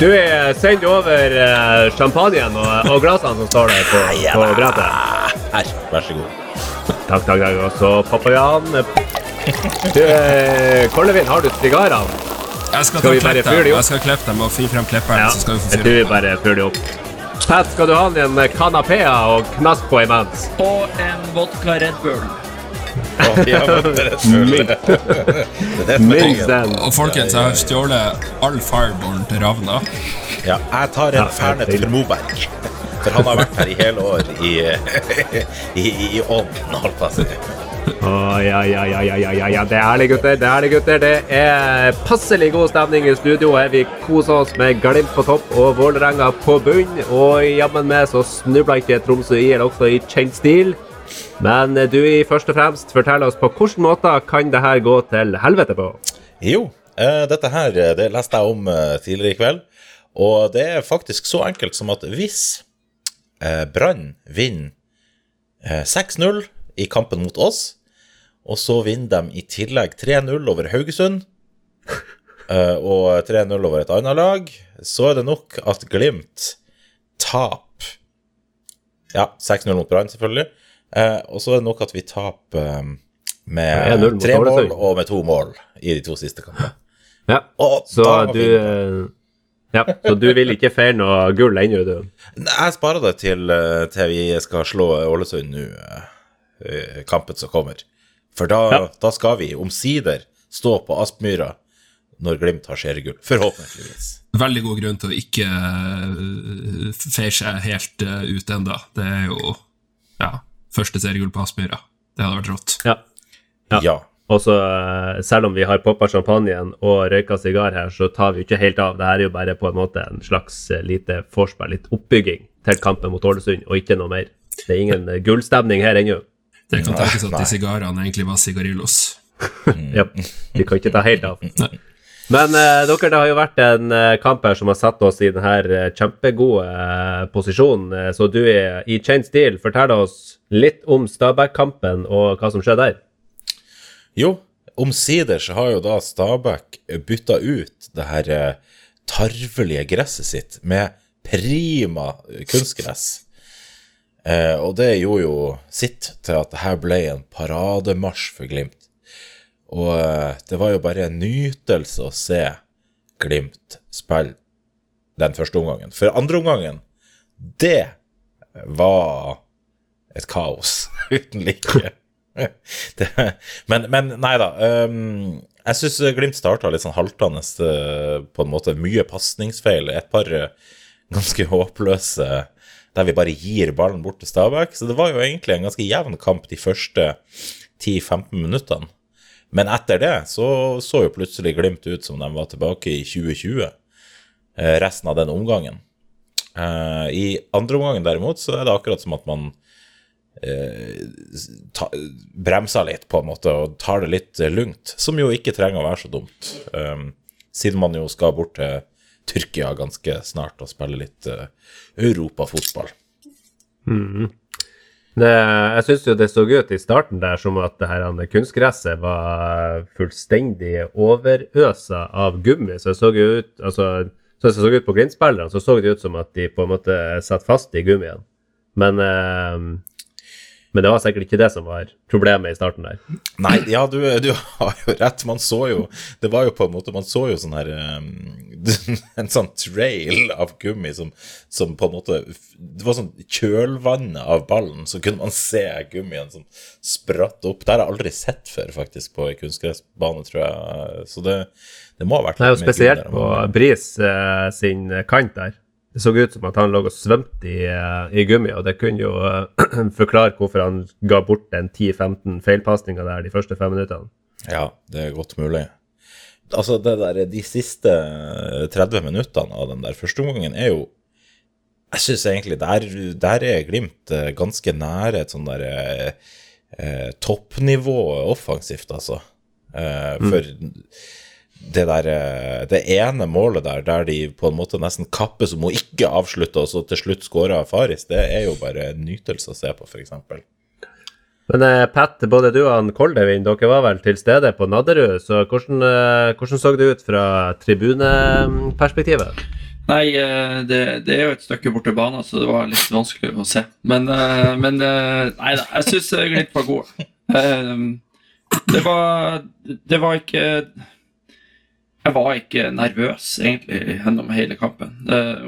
Du er sendt over eh, champagnen og, og glassene som står der på, på brettet. Her, vær så god. Takk, takk, takk. Og så papajaen. Du, eh, Kollevin, har du sigarene? Jeg skal, Skal ta vi bare fyre dem. opp? Jeg skal klippe dem og finne frem klipperen, Ja, så skal vi få fyre tror Du dem. bare fyrer dem opp. Pat, skal du ha en kanapé og knask på imens? Og en vodka Red Bull. Og folkens, jeg har stjålet all fireborn til Ravna. Ja, jeg tar en Fernet til Moberg. For han har vært her i hele år i, i, i, i ånden, holdt på å si. Å, ja, ja, ja, ja, ja, ja, ja. Det er det, gutter. Det er det, gutter. Det er passelig god stemning i studio. Vi koser oss med Glimt på topp og Vålerenga på bunn. Og jammen meg så snubla ikke Tromsø i eller også i kjent stil. Men du først og fremst fortell oss på hvilken måte kan det her gå til helvete på? Jo, eh, dette her eh, det leste jeg om eh, tidligere i kveld. Og det er faktisk så enkelt som at hvis eh, Brann vinner eh, 6-0 i kampen mot oss, og så vinner de i tillegg 3-0 over Haugesund, eh, og 3-0 over et annet lag, så er det nok at Glimt taper Ja, 6-0 mot Brann, selvfølgelig. Eh, og så er det nok at vi taper eh, med 1-0 tre mål og med to mål i de to siste kampene. Ja, Og så du eh, Ja, så du vil ikke feire noe gull ennå, du? Nei, Jeg sparer det til, til vi skal slå Ålesund nå, kampen som kommer. For da, Ja. da skal vi omsider stå på Aspmyra når Glimt har seriegull. Forhåpentligvis. Veldig god grunn til å ikke uh, feire seg helt uh, ut ennå. Det er jo første seriegull på Aspmyra. Det hadde vært rått. Ja. Ja. Ja. Og så, eh, selv om vi har poppa champagnen og røyka sigar her, så tar vi jo ikke helt av. Det her er jo bare på en måte en slags eh, lite vorspiel, litt oppbygging til kampen mot Ålesund, og ikke noe mer. Det er ingen eh, gullstemning her ennå. Det kan tenkes at de sigarene egentlig var sigarillos. Ja, vi kan ikke ta helt av. Nei. Men eh, dere, det har jo vært en eh, kamp her som har satt oss i denne kjempegode eh, posisjonen. Eh, så du er i kjent stil. Fortell oss litt om Stabæk-kampen og hva som skjedde der. Jo, omsider så har jo da Stabæk bytta ut det her eh, tarvelige gresset sitt med prima kunstgress. Eh, og det gjorde jo sitt til at det her ble en parademarsj for Glimt. Og eh, det var jo bare en nytelse å se Glimt spille den første omgangen. For andre omgangen, det var et kaos uten like. det, men, men nei da. Um, jeg syns Glimt starta litt sånn haltende eh, på en måte. Mye pasningsfeil. Et par eh, ganske håpløse der vi bare gir ballen bort til Stabæk. Så det var jo egentlig en ganske jevn kamp de første 10-15 minuttene. Men etter det så så jo plutselig Glimt ut som de var tilbake i 2020, eh, resten av den omgangen. Eh, I andre omgangen derimot så er det akkurat som at man eh, ta, bremser litt, på en måte, og tar det litt lungt. Som jo ikke trenger å være så dumt, um, siden man jo skal bort til Tyrkia ganske snart og spille litt europafotball. Det, jeg syns jo det så ut i starten der som at det her kunstgresset var fullstendig overøsa av gummi. Så det så jo ut altså, så det så ut på Glimt-spillerne, så så det ut som at de på en måte satt fast i gummien. Men, eh, men det var sikkert ikke det som var problemet i starten der. Nei, ja, du, du har jo rett. Man så jo Det var jo på en måte Man så jo sånn her um, En sånn trail av gummi som, som på en måte Det var sånn kjølvannet av ballen, så kunne man se gummien som spratt opp. Det har jeg aldri sett før, faktisk, på ei kunstgressbane, tror jeg. Så det, det må ha vært er jo spesielt på Bris eh, sin kant der. Det så ut som at han lå og svømte i, eh, i gummi, og det kunne jo eh, forklare hvorfor han ga bort den 10-15 feilpasninga der de første fem minuttene. Ja, det er godt mulig. Altså, det der, de siste 30 minuttene av den der første omgangen er jo Jeg syns egentlig der, der er Glimt eh, ganske nære et sånn der eh, toppnivå offensivt, altså. Eh, for det der eh, Det ene målet der, der de på en måte nesten kappes om å ikke avslutte, og så til slutt skårer Faris, det er jo bare en nytelse å se på, f.eks. Men eh, Pat, både du og han Koldevin, dere var vel til stede på Nadderud, så hvordan, eh, hvordan så det ut fra tribuneperspektivet? Nei, eh, det, det er jo et stykke bort til banen, så det var litt vanskelig å se. Men, eh, men Nei da, jeg syns Glimt var gode. Det var Det var ikke Jeg var ikke nervøs, egentlig, gjennom hele kampen.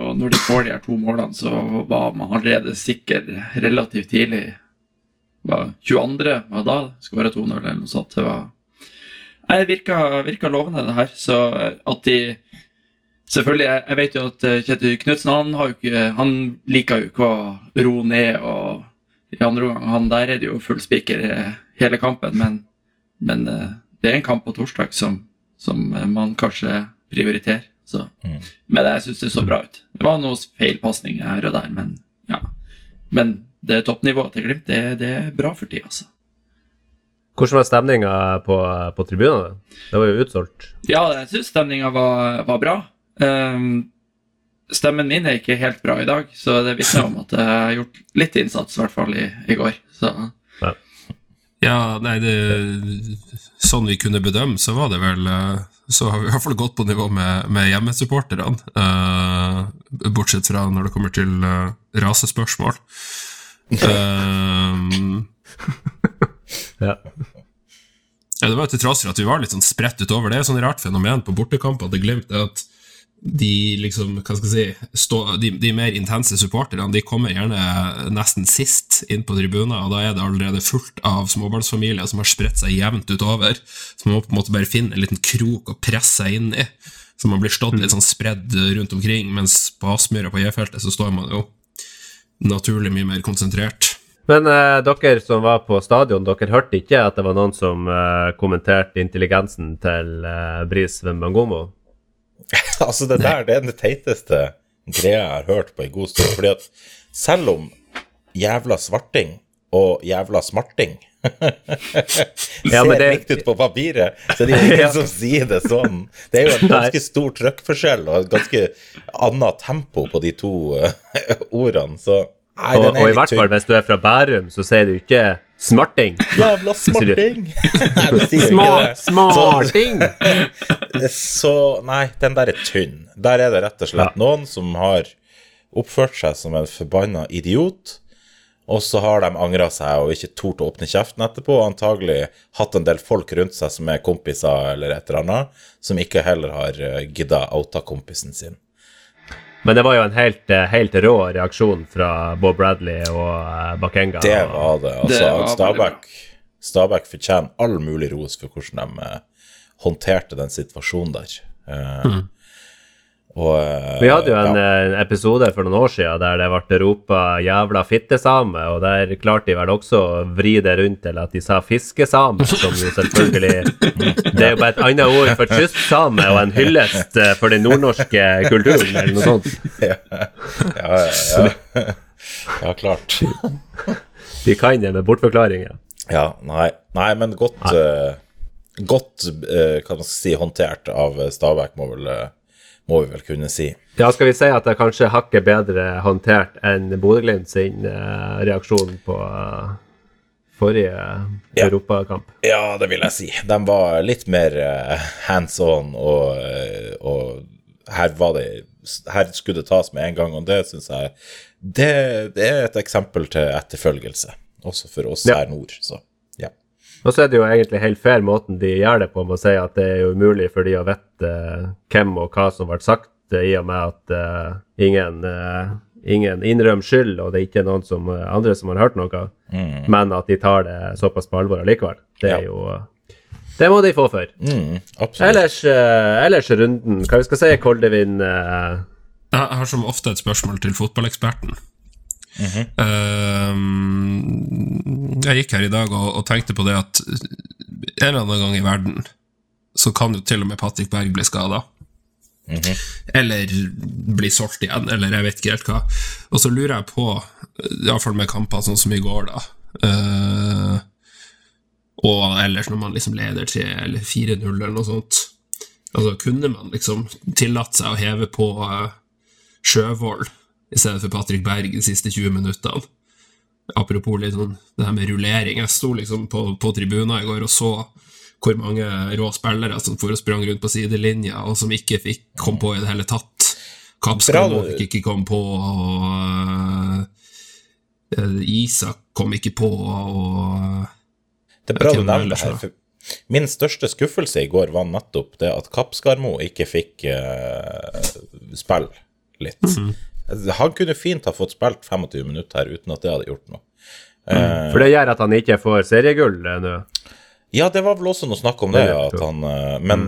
Og når de får de her to målene, så var man allerede sikker relativt tidlig. Det var 22. var da det skulle være 2-0 eller noe sånt. Det var Nei, virka, virka lovende, det her. Så at de Selvfølgelig, jeg, jeg vet jo at eh, Kjetil Knutsen han, har jo ikke, han liker jo ikke å ro ned. og i andre omgang, han Der er det jo full spiker eh, hele kampen, men, men eh, det er en kamp på torsdag som, som eh, man kanskje prioriterer. Så. Mm. Men jeg syns det så bra ut. Det var noen feilpasninger her og der, men ja. Men det toppnivået til Glimt, det, det er bra for tida, altså. Hvordan var stemninga på, på tribunene? Det var jo utsolgt. Ja, jeg syns stemninga var, var bra. Um, stemmen min er ikke helt bra i dag, så det vitner om at jeg har gjort litt innsats, i hvert fall i, i går. Så Ja, nei, det Sånn vi kunne bedømme, så var det vel eh, Så har vi i hvert fall gått på nivå med, med hjemmesupporterne. Uh, bortsett fra når det kommer til uh, rasespørsmål. Uh, Ja. Ja, det var til tross for at vi var litt sånn spredt utover. Det er et sånn rart fenomen på bortekamper til Glimt at de liksom, hva skal jeg si, stå, de, de mer intense supporterne de kommer gjerne nesten sist inn på tribunen, og da er det allerede fullt av småbarnsfamilier som har spredt seg jevnt utover. Så man må på en måte bare finne en liten krok å presse seg inn i. Så man blir stått litt sånn spredd rundt omkring, mens på Aspmyra på J-feltet så står man jo naturlig mye mer konsentrert. Men eh, dere som var på stadion, dere hørte ikke at det var noen som eh, kommenterte intelligensen til eh, Bris Wembangomo? Altså, det der det er den teiteste greia jeg har hørt på en god stund. Fordi at selv om jævla svarting og jævla smarting Ja, ser det- likt ut på papiret, så det er ingen Ja. som sier det sånn. Det er jo en ganske stor trykkforskjell og et ganske annet tempo på de to eh, ordene, så Nei, Og, og i hvert fall hvis du er fra Bærum, så sier du ikke smarting. Jævla smarting! Nei, sier Smart, smarting! Så nei, den der er tynn. Der er det rett og slett Ja. noen som har oppført seg som en forbanna idiot, og så har de angra seg og ikke tort å åpne kjeften etterpå, og antagelig hatt en del folk rundt seg som er kompiser eller et eller annet, som ikke heller har uh, gidda outa kompisen sin. Men det var jo en helt, eh, helt rå reaksjon fra Bob Bradley og eh, Bakenga. Det var det. Altså, Stabæk, Stabæk fortjener all mulig ros for hvordan de eh, håndterte den situasjonen der. Eh, Og eh, Vi hadde jo en, ja. en, episode for noen år siden der det ble ropa 'jævla fittesame', og der klarte de vel også å vri det rundt til at de sa 'fiskesame', som jo selvfølgelig Det er jo bare et annet ord for kystsame og en hyllest eh, for den nordnorske kulturen, eller noe sånt. ja, ja, ja. ja, klart. De kan det med bortforklaringer. Ja, nei, nei men godt eh, Godt, uh, kan man si, håndtert av Stabæk, må, vel, eh, må vi vel kunne si. Ja, skal vi si at det kanskje hakket bedre håndtert enn Bodø-Glimt sin eh, reaksjon på eh, forrige Ja. europakamp? Ja, det vil jeg si. De var litt mer eh, hands on, og, og her var det Her skulle det tas med en gang, og det syns jeg det, det er et eksempel til etterfølgelse, også for oss Ja. her nord, så. Og så er det jo egentlig helt fair måten de gjør det på, med å si at det er jo umulig for de å vite eh, hvem og hva som ble sagt, eh, i og med at uh, ingen, uh, ingen innrømmer skyld, og det er ikke noen som, andre som har hørt noe, men at de tar det såpass på alvor allikevel. Det er Ja. jo Det må de få for. Mm, absolutt. Ellers, uh, ellers runden Hva vi skal si, Koldevin uh, Jeg har som ofte et spørsmål til fotballeksperten. Eh, jeg gikk her i dag og, og tenkte på det at en eller annen gang i verden så kan jo til og med Patrick Berg bli skada. Eller bli solgt igjen, eller jeg vet ikke helt hva. Og så lurer jeg på, iallfall med kamper sånn som i går, da uh, Og ellers når man liksom leder 3 eller 4-0 eller noe sånt Altså, kunne man liksom tillatt seg å heve på uh, Sjøvold i stedet for Patrick Berg de siste 20 minuttene? Apropos litt sånn det her med rullering. Jeg sto liksom på, på tribunen i går og så hvor mange rå spillere som for og sprang rundt på sidelinja, og som ikke fikk kom på i det hele tatt. Fikk ikke komme på, og uh, Isak kom ikke på, og Det er bra Ok, du nevner det her. For min største skuffelse i går var nettopp det at Kappskarmo ikke fikk uh, spille litt. Mhm. Han kunne fint ha fått spilt 25 minutter her uten at det hadde gjort noe. For det gjør at han ikke får seriegull eh, nå. Ja, det var vel også noe snakk om det, Det han, eh, men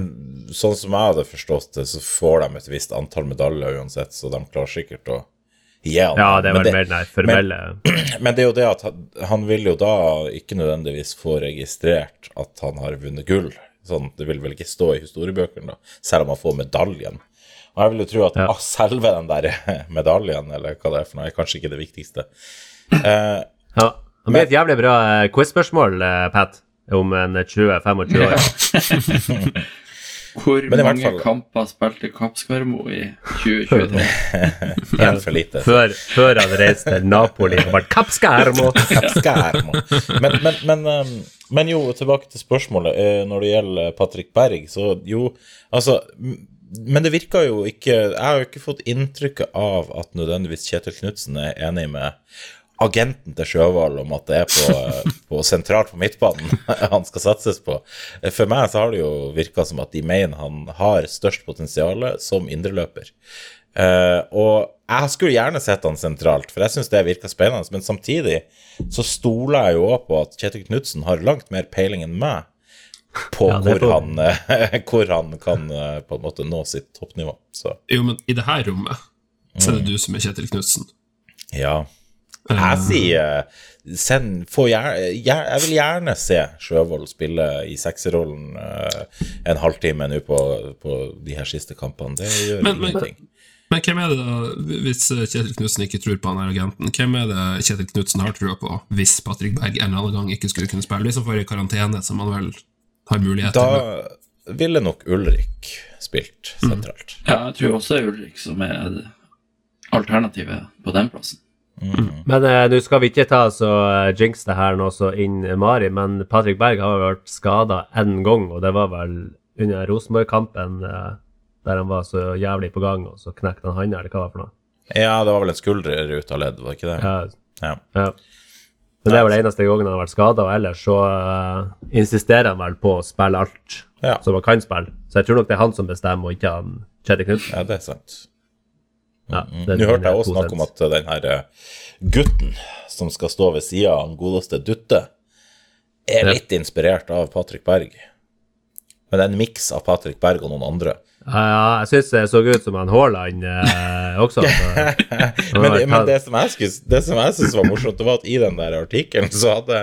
sånn som jeg hadde forstått det, så får de et visst antall medaljer uansett, så de klarer sikkert å gi han Ja, det var Men mer den formelle formelle Men det er jo det at han, han vil jo da ikke nødvendigvis få registrert at han har vunnet gull. Sånn, det vil vel ikke stå i historiebøkene, da, selv om han får medaljen. Og jeg vil jo tro at Ja. ah, selve den der medaljen, eller hva det er for noe, er kanskje ikke det viktigste. Eh, Ja. Det blir et jævlig bra eh, quiz-spørsmål, eh, Pat, om en 20-25 år. Hvor Men mange fall- kamper spilte Kappskarmo i 2023? Helt for lite. Før, før han reiste til Napoli og ble Kappskarmo! Kappskarmo. Men, men, men, um, men jo, tilbake til spørsmålet. Eh, Når det gjelder Patrick Berg, så jo Altså Men det virker jo ikke Jeg har jo ikke fått inntrykket av at nødvendigvis Kjetil Knutsen er enig med agenten til Sjøvald om at det er på, på sentralt på midtbanen han skal satses på. For meg så har det jo virka som at de mener han har størst potensial som indreløper. Uh, og jeg skulle gjerne sett han sentralt, for jeg syns det virker spennende. Men samtidig så stoler jeg jo også på at Kjetil Knutsen har langt mer peiling enn meg på Ja, hvor, han, eh, hvor han kan eh, på en måte nå sitt toppnivå. Så Jo, men i det her rommet så er det du som er Kjetil Knutsen. ja. Jeg sier send, få gjer- gjer- Jeg vil gjerne se Sjøvold spille i sekserrollen eh, en halvtime nå på, på de her siste kampene. Det gjør Men- men- ingenting. Men hvem er det da, hvis eh, Kjetil Knutsen ikke tror på han her agenten, hvem er det Kjetil Knutsen har trua på hvis Patrick Berg en eller annen gang ikke skulle kunne spille? De som får i karantene, som han vel har mulighet til. Da ville nok Ulrik spilt sentralt. Ja, jeg tror også det er Ulrik som er alternativet på den plassen. Men eh, nå skal vi ikke ta så uh, jinx det her nå så inn eh, Mari, men Patrick Berg har vært skada én gang, og det var vel under Rosenborg-kampen eh, der han var så jævlig på gang, og så knekte han handa, eller hva det var for noe. Ja, det var vel en skulder ut av ledd, var det ikke det? Ja, Ja. ja. Men det er vel eneste gangen han har vært skada, og ellers så uh, insisterer han vel på å spille alt Ja. som han kan spille. Så jeg tror nok det er han som bestemmer, og ikke han Kjetil Knutsen. ja, det er sant. Ja, Mm. det- Nå hørte jeg også snakke snakk om at den her eh, gutten som skal stå ved sida av han godeste Dutte, er litt inspirert av Patrick Berg. Men det er en miks av Patrick Berg og noen andre. Ja, jeg syns det så ut som han Haaland eh, også. Men, det- men det som jeg, skulle, det som jeg synes var morsomt, det var at i den der artikkelen så hadde,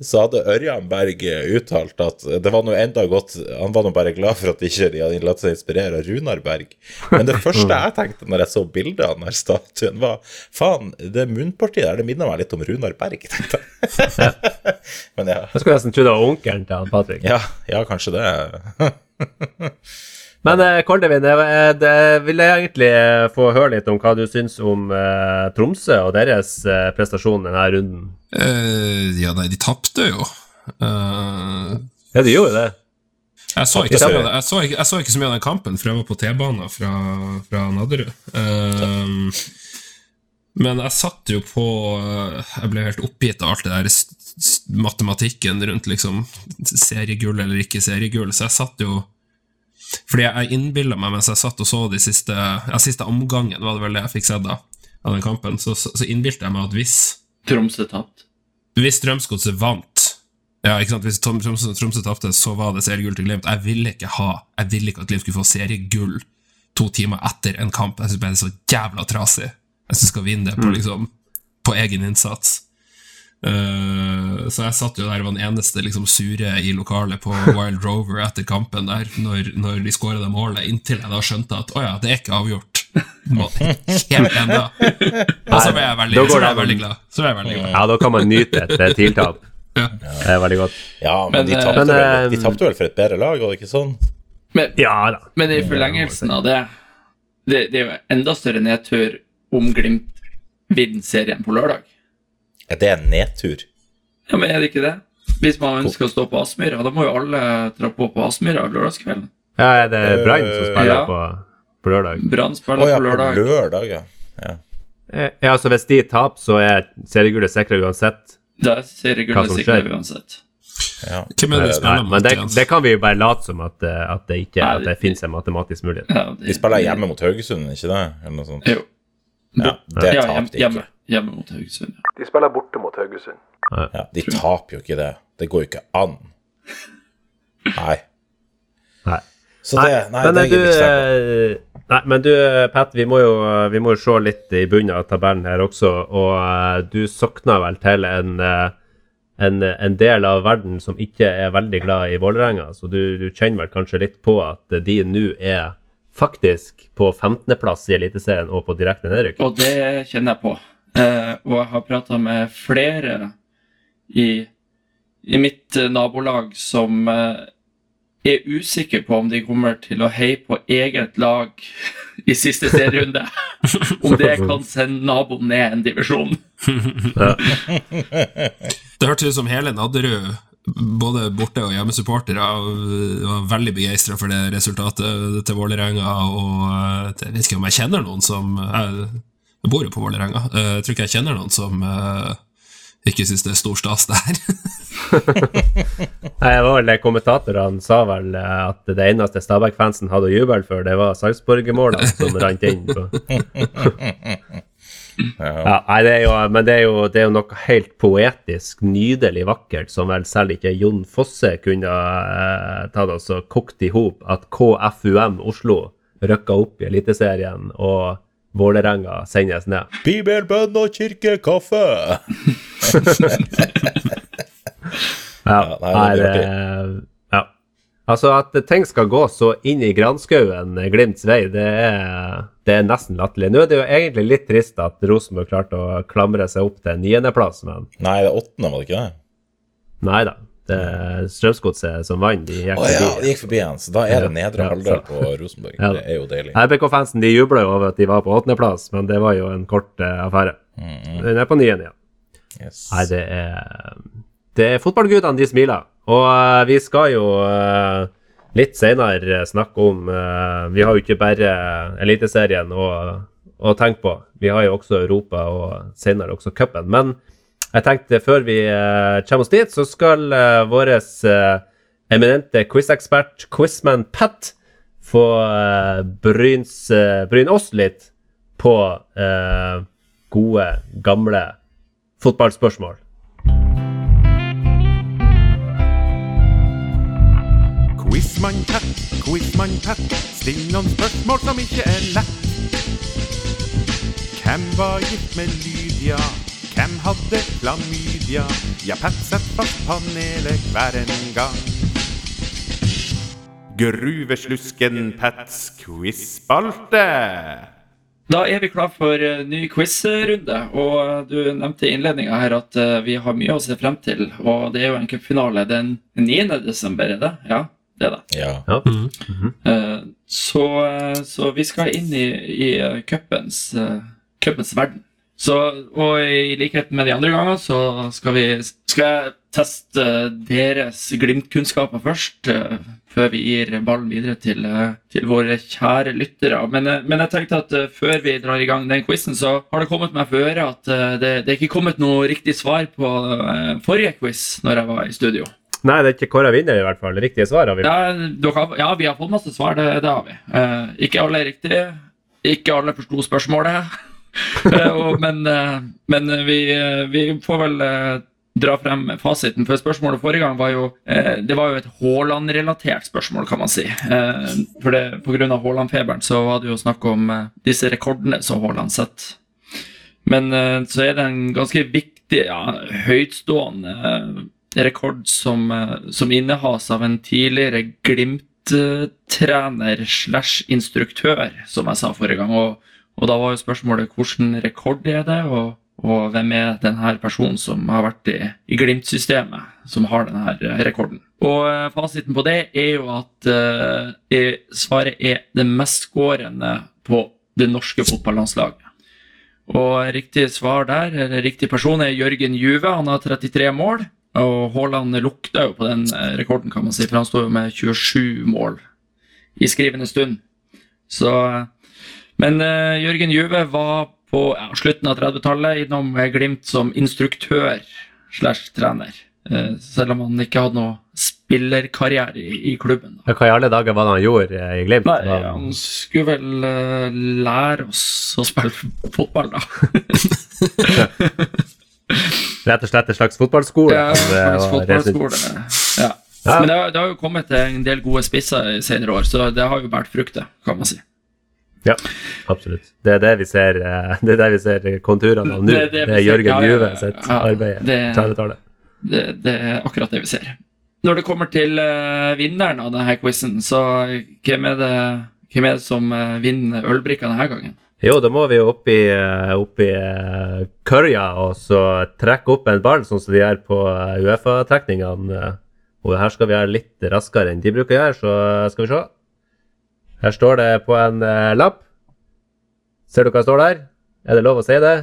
så hadde Ørjan Berg uttalt at det var noe enda godt Han var nå bare glad for at ikke de hadde latt seg inspirere av Runar Berg. Men det første jeg tenkte når jeg så bildet av den statuen, var faen, det munnpartiet der, det minner meg litt om Runar Berg, tenkte jeg. Men ja, Jeg skulle nesten tro det var onkelen til han Patrick. ja, ja kanskje det. Men eh, Koldevin, det, det vil jeg egentlig eh, få høre litt om hva du syns om eh, Tromsø og deres eh, prestasjon denne runden. Uh, ja, nei, de tapte jo. Uh, Ja, de gjorde det. jeg, så ikke så mye, jeg, så ikke, jeg så ikke så mye av den kampen, for jeg var på T-banen fra, fra Nadderud. Uh, men jeg satt jo på eh, Jeg ble helt oppgitt av alt det der matematikken rundt liksom seriegull eller ikke seriegull, så jeg satt jo Fordi jeg innbilla meg mens jeg satt og så de siste Ja, siste omgangen, var det vel det jeg fikk sett da, av den kampen, så, så, så innbilte jeg meg at hvis Tromsø tapte? hvis Strømsgodset vant ja, ikke sant? Hvis Tom- Tromsø, Tromsø tapte, så var det seriegull til Glimt. Jeg ville ikke ha Jeg ville ikke at Glimt skulle få seriegull to timer etter en kamp. Jeg bare det er så jævla trasig. Jeg synes skal vinne det på, liksom, på egen innsats. Eh, så jeg satt jo der og var den eneste liksom, sure i lokalet på Wild Rover etter kampen der, når, når de skåra det målet, inntil jeg da skjønte at å ja, det er ikke avgjort. Helt ennå. Og så ble jeg veldig, så ble jeg veldig glad. Så ble jeg veldig glad. Ja, da kan man nyte et eh, tiltap. Ja. Det er veldig godt. Ja, men, Men, de eh, tapte vel, eh, de vel for et bedre lag, var det ikke sånn? Men, Ja da. men i forlengelsen av det, det Det er jo enda større nedtur om Glimt vinner serien på lørdag. Er det en nedtur? Ja, men er det ikke det? Hvis man ønsker å stå på Aspmyra, da må jo alle dra på på Aspmyra lørdagskvelden. Ja, er det Brann som spiller Ja. på, på lørdag? Brann spiller spiller ja, på på lørdag. lørdag, ja. ja. Eh, Ja, altså Hvis de taper, så er seriegullet sikra uansett. Da er seriegullet skjer? uansett. ja. Hvem er det de spiller mot? men det, det kan vi jo bare late som at, eh, at det ikke Nei, at det finnes en matematisk mulighet. Ja, de, De spiller hjemme mot Haugesund, ikke det? Eller noe sånt. Jo. Ja, det Ja, tapte de ikke. hjemme mot Haugesund. ja. De spiller borte mot Haugesund. Ja, de taper jo ikke det. Det går jo ikke an. Nei. Nei. Så det Nei, men, det er på. eh, Nei, men du, eh, Pat, vi må jo, vi må jo se litt i bunnen av tabellen her også. Og eh, du sokna vel til en, eh, en, en del av verden som ikke er veldig glad i Vålerenga. Så du, du kjenner vel kanskje litt på at de nå er faktisk på 15.-plass i Eliteserien og på direkte nedrykk. Og det kjenner jeg på. Eh, og jeg har prata med flere i, i mitt eh, nabolag som eh, er usikre på om de kommer til å heie på eget lag i siste serierunde. om det kan sende naboen ned en divisjon. Det hørtes ut som hele Nadderud, både borte- og hjemmesupportere, var veldig begeistra for det resultatet til Vålerenga. Og eh, jeg vet ikke om jeg kjenner noen som Jeg, jeg bor jo på Vålerenga. Eh, Jeg tror ikke jeg kjenner noen som eh, ikke syns det er stor stas der. Nei, det var vel Kommentatorene sa vel eh, at det eneste Stabæk-fansen hadde å juble for, det var Sarpsborg-målene som rant inn. På. Ja, nei, det er jo, men det er, jo, det er jo noe helt poetisk, nydelig vakkert, som vel selv ikke Jon Fosse kunne eh, tatt oss og kokt i hop, at KFUM Oslo rykka opp i Eliteserien, og Vålerenga sendes ned. Bibel, bønn og kirke, kaffe! Ja, Ja, nei, det det, ja. Altså, at ting skal gå så inn i granskauen eh, Glimts vei, det er, det er nesten latterlig. Nå er det jo egentlig litt trist at Rosenborg klarte å klamre seg opp til niendeplass, men Nei, det er åttende, var det ikke det? nei da. Det er Strømsgodset som vant. De gikk oh, ja, de gikk forbi han, så da er det nedre Ja, halvdel på Rosenborg. Ja. Det er jo deilig. RBK-fansen de jubla jo over at de var på åttendeplass, men det var jo en kort uh, affære. Mm, Den er på niende igjen. Yes. Nei, det er Det er fotballgudene, de smiler. Og uh, vi skal jo uh, litt senere snakke om eh, Vi har jo ikke bare Eliteserien å, å tenke på. Vi har jo også Europa og senere også cupen. Men jeg tenkte før vi eh, kommer oss dit, så skal uh, vår eminente quizekspert, quizman Pat, få uh, bryns, bryne oss litt på gode, gamle fotballspørsmål. Quizman Pat, Quizman Pat, still noen spørsmål som ikke er lett. Hvem var gift med Lydia? Hvem hadde klamydia? Ja, Pat setter fast panelet hver en gang. Gruveslusken Pats quizspalte. Da er vi klar for ny ny quizrunde. Og eh, du nevnte i innledninga her at eh, vi har mye å se frem til. Og det er jo en cupfinale den 9. desember, er det? Ja, det er det. Ja. Ja. Eh, Så, eh, så vi skal inn i, i eh, cupens, eh, cupens verden. Så, og i likhet med de andre gangene så skal, vi, skal jeg teste deres Glimt-kunnskaper først, eh, før vi gir ballen videre til, eh, til våre kjære lyttere. Men, eh, men jeg tenkte at før vi drar i gang den quizen, så har det kommet meg for øre at det, det er ikke kommet noe riktig svar på forrige quiz når jeg var i studio. Nei, det er ikke Kåre vinner, i hvert fall. Riktige svar har vi. Ja, har, ja, vi har fått masse svar, det, det har vi. Eh, ikke alle er riktige. Ikke alle forsto spørsmålet. Eh, men eh, men vi, eh, vi får vel dra frem fasiten. For spørsmålet forrige gang var jo Det var jo et Haaland-relatert spørsmål, kan man si. For det, på grunn av Haaland-feberen så var det jo snakk om disse rekordene som Haaland setter. Men så er det en ganske viktig, ja, høytstående rekord som, som innehas av en tidligere Glimt-trener slash instruktør, som jeg sa forrige gang. Og, og da var jo spørsmålet hvilken rekord er det, og, og hvem er denne personen som har vært i, i Glimt-systemet, som har denne eh, rekorden. Og eh, fasiten på det er jo at er- svaret er det mestskårende på det norske fotballandslaget. Og riktig svar der, eller riktig person, er Jørgen Juve. Han har 33 mål. Og Haaland lukta jo på den rekorden, kan man si, for han står jo med 27 mål i skrivende stund. Så Men uh, Jørgen Juve var på ja, slutten av 30-tallet innom Glimt som instruktør slash trener. Uh, selv om han ikke hadde noe spillerkarriere i, i klubben. Da. Hva i alle dager var det han gjorde eh, i Glimt? Nei, han skulle vel uh, lære oss å spille fotball, da. Rett og slett en slags fotballskole? Ja, en slags fotballskole. Ja. Ja. Men det har, det har jo kommet en del gode spisser i senere år, så det har jo båret frukter, kan man si. Ja, absolutt. Det er det vi ser, eh, det er det vi ser konturene av nå. Det Det det er, Jørgen Juve sitt ja. arbeid. Det- 30-tallet. Det, det er akkurat det vi ser. Når det kommer til uh, vinneren av denne quizen, så hvem er det, hvem er det som uh, vinner ølbrikka denne gangen? Jo, da må vi jo opp i, opp i Kørja og så trekke opp en ball, sånn som de gjør på Uefa-trekningene. Og her skal vi være litt raskere enn de bruker å gjøre, så skal vi se. Her står det på en eh, lapp. Ser du hva det står der? Er det lov å si det?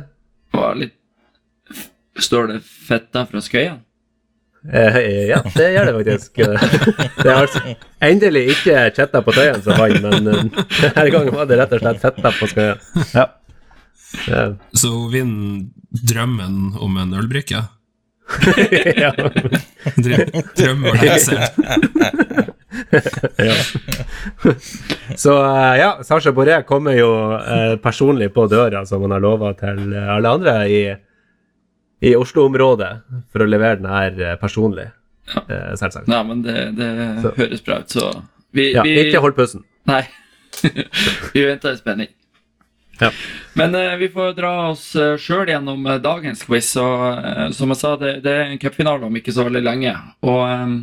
Var litt Står det 'fetta fra Skøyen'? Eh, ja, det gjør det faktisk. Det er altså endelig ikke Chetta på Tøyen som vant, men eh, denne gangen var det rett og slett Fetta på Skøyen. Ja. Ja. Så hun vinner drømmen om en ølbrikke? ja. Drømmer ja. Så eh, ja, Sasha Boré kommer jo eh, personlig på døra, som han har lova til alle andre i, i Oslo-området, for å levere den her eh, personlig. Eh, selvsagt. Nei, men det, det høres bra ut, så vi, Ja, vi ikke hold pusten. Nei. vi venter i spenning. Ja. Men uh, vi får dra oss uh, sjøl gjennom dagens quiz. Og uh, som jeg sa, det, det er en cupfinale om ikke så veldig lenge. Og eh,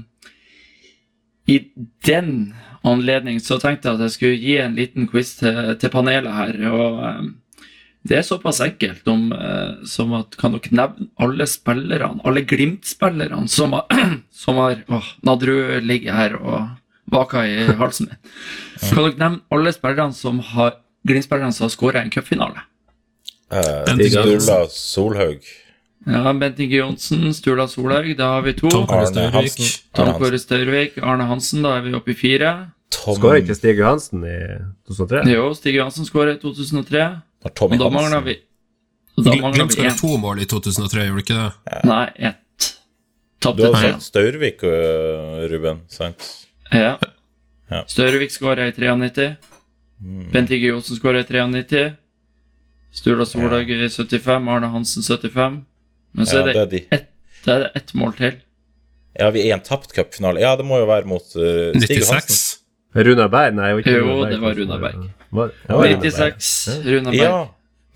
i den anledning så tenkte jeg at jeg skulle gi en liten quiz til, til panelet her. Og eh, det er såpass enkelt om, eh, som at kan dere nevne alle spillerne, alle Glimt-spillerne som har, som har Åh, Nadru ligger her og vaker i halsen min. Kan dere nevne alle spillerne som har Glimt-spillerne som har skåra en cupfinale? Uh, Stig Sturla Solhaug. Ja, Bent Inge Johnsen, Sturla Solhaug, da har vi to. Tom Kåre Arne Staurvik. Tom Arne Hansen. Kåre Staurvik, Arne Hansen, da er vi oppe i fire. Tom, Skåra ikke Stig Johansen i 2003? Jo, Stig Johansen skåra i 2003. Da Tommy Og da mangler vi og Da mangler Glimt skåra to mål i 2003, gjorde ikke det? Nei, ett. Du har sagt Staurvik, øh, Ruben. Sant? Ja. Ja. Staurvik skåra i 93. Bent Inge Johnsen skåra i 93. Sturla Solhaug i 75. Arne Hansen 75. Men så Ja, er det det er de. ett det er ett mål til. Ja, vi er i en tapt cupfinale. Ja, det må jo være mot uh, Stig 96. Hansen. Runar Berg? Nei, ikke Jo, Berg. det var Runar Berg. Var, ja, var Runar Berg. 96. Runa Berg. Ja,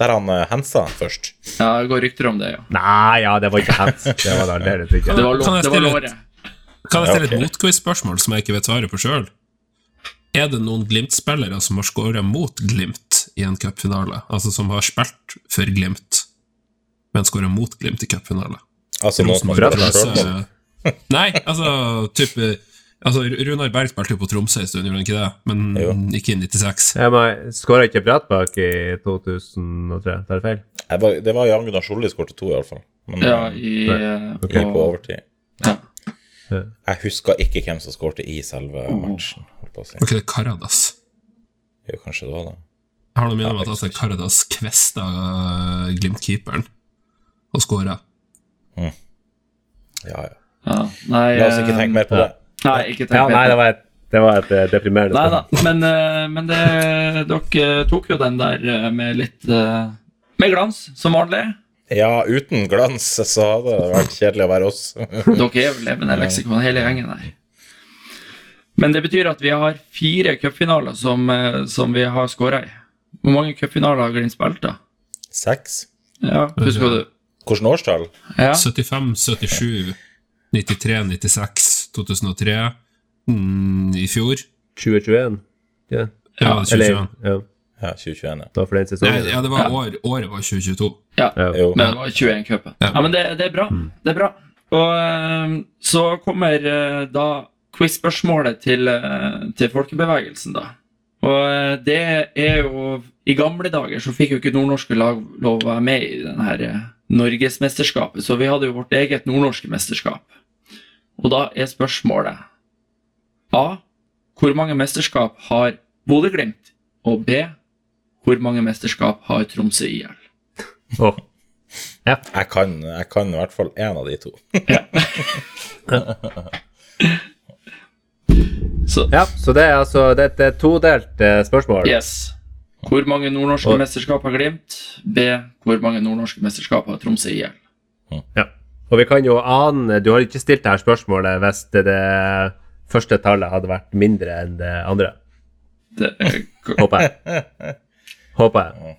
der han uh, hensa først. Ja, det går rykter om det, ja. Nei, ja, det var ikke hens. Det var det ikke. Det var, Kan det var låret. Kan jeg stille et motquiz-spørsmål som jeg ikke vet svaret på sjøl? Er det noen Glimt-spillere som har skåra mot Glimt i en cupfinale? Altså som har spilt for Glimt, men skåra mot Glimt i cupfinale? Altså Rosenborg Tromsø- Nei, altså type Altså, Runar Berg spilte jo på Tromsø en stund, gjorde han ikke det? Men Jo. ikke i 96. Jeg Skåra ikke Brattbakk i 2003? Tar jeg feil? Var- Det var Jan Gunnar Solli skåret to, iallfall. Men Ja, uh, i eh, Ok, på overtid. ja. Jeg husker ikke hvem som skårte i selve matchen. Var si. Ikke det Karadas? Jo, kanskje det var det. Jeg har noe minne om at altså, Karadas kvesta uh, Glimt-keeperen og skåra. Ja, ja. ja. Nei, La oss ikke eh, tenke mer på det. Nei, ikke tenk Ja, nei, det var et, det var et deprimerende spørsmål. Nei da, men, eh, men det, dere tok jo den der eh, med litt eh, Med glans, som vanlig. Ja, uten glans så hadde det vært kjedelig å være oss. Dere er jo levende leksikon, hele gjengen her. Men det betyr at vi har fire cupfinaler som, eh, som vi har skåra i. Hvor mange cupfinaler har Glimt spilt, da? Seks? Ja, husker du? Hvilket årstall? Ja. 75, 77, 93, 96, 2003, mm, i fjor. 2021? Ja. Ja, Eller, 2021. ja. Ja, 2021, ja. da for den Nei, ja, det var år, året var 2022. Ja, Ja. Men det var 21-cupen. Ja. Ja, men det, det er bra. Det er bra. Og eh, så kommer eh, da quiz-spørsmålet til, eh, til folkebevegelsen, da. Og eh, det er jo I gamle dager så fikk jo ikke nordnorske lag lov å være med i den her eh, Norgesmesterskapet, så vi hadde jo vårt eget nordnorske mesterskap. Og da er spørsmålet A. Hvor mange mesterskap har Bodø-Glimt? Og B. Hvor mange mesterskap har Tromsø IL? Åh. Jeg kan, jeg kan i hvert fall én av de to. Så Ja, så det er altså det, det er todelt eh, spørsmål. Yes. Hvor mange nordnorske Og- mesterskap har Glimt? B. Hvor mange nordnorske mesterskap har Tromsø IL? Ja. Og vi kan jo ane Du har ikke stilt dette spørsmålet hvis det, det første tallet hadde vært mindre enn det andre. Det er Håper jeg. Håper jeg.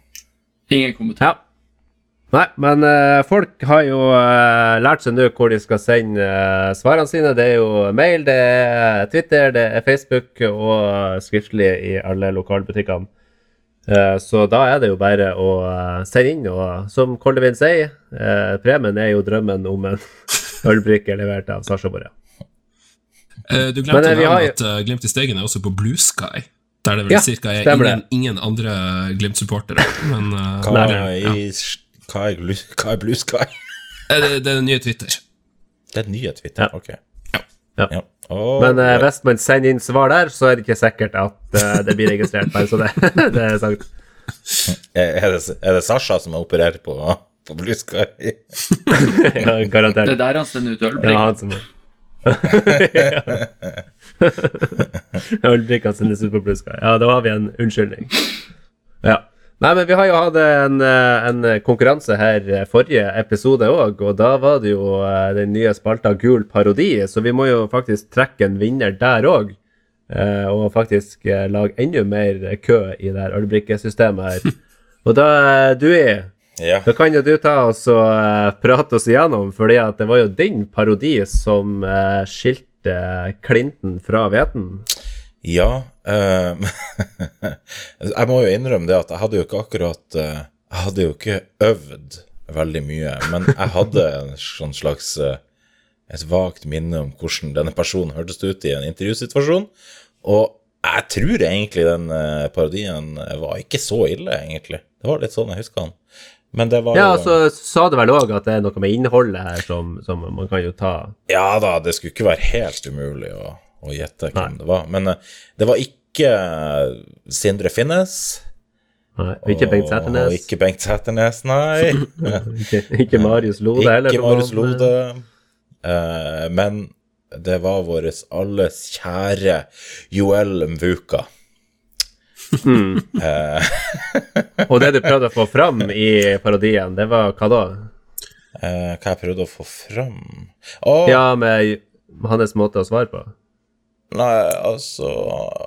ingen kommentar. Ja. Nei, men uh, folk har jo uh, lært seg nå hvor de skal sende uh, svarene sine. Det er jo mail, det er Twitter, det er Facebook og skriftlig i alle lokalbutikkene. Eh, så da er det jo bare å eh, sende inn, og som Koldevin sier, eh, premien er jo drømmen om en ølbrikke levert av Sasha. Eh, Du glemte Men, å har nevne at Glimt i Steigen er også på Blue Sky. Der det vel Ja, cirka er ingen, ingen andre Glimt-supportere. Men eh, Hva er, ja. hva er, Blue, hva er Blue Sky? Det, det er den nye Twitter. Det er den nye Twitter, Ja. ok. Ja. Ja. Åh, Men eh, hvis man sender inn svar der, så er det ikke sikkert at eh, det blir registrert. Bare så det, det er sagt. er, det, er det Sasha som opererer på, på Blue Sky? Ja, garantert. Det er der han sender ut Ja, ølbrikker. han som på Blue Sky. Ja, da har vi en unnskyldning. Ja. Nei, men vi har jo hatt en, eh, en konkurranse her eh, forrige episode òg, og da var det jo eh, den nye spalta Gul parodi, så vi må jo faktisk trekke en vinner der òg. Og faktisk lage enda mer kø i det ølbrikkesystemet her. Og da, Dui, Ja. da kan jo du ta oss og prate oss igjennom, fordi at det var jo din parodi som skilte Clinton fra hveten. Ja Jeg må jo innrømme det at jeg hadde jo ikke akkurat eh, Jeg hadde jo ikke øvd veldig mye, men jeg hadde en sånn slags eh, et vagt minne om hvordan denne personen hørtes ut i en intervjusituasjon. Og jeg tror egentlig den eh, parodien var ikke så ille, egentlig. Det var litt sånn jeg husker han. Men det var Ja, jo Ja, så sa du vel òg at det er noe med innholdet her som, som man kan jo ta Ja da, det skulle ikke være helt umulig å, å gjette hvem Nei. det var. Men det var ikke eh, Sindre Finnes. Nei, og ikke Bengt Og ikke Bengt Sæternes, nei. Ikke, ikke Marius Lode heller. ikke Marius Lode. Uh, men det var vår alles kjære Joel Mvuka. Og det du prøvde å få fram i parodien, det var hva da? Uh, hva jeg prøvde å få fram Oh. Ja, med hans måte å svare på? Nei, altså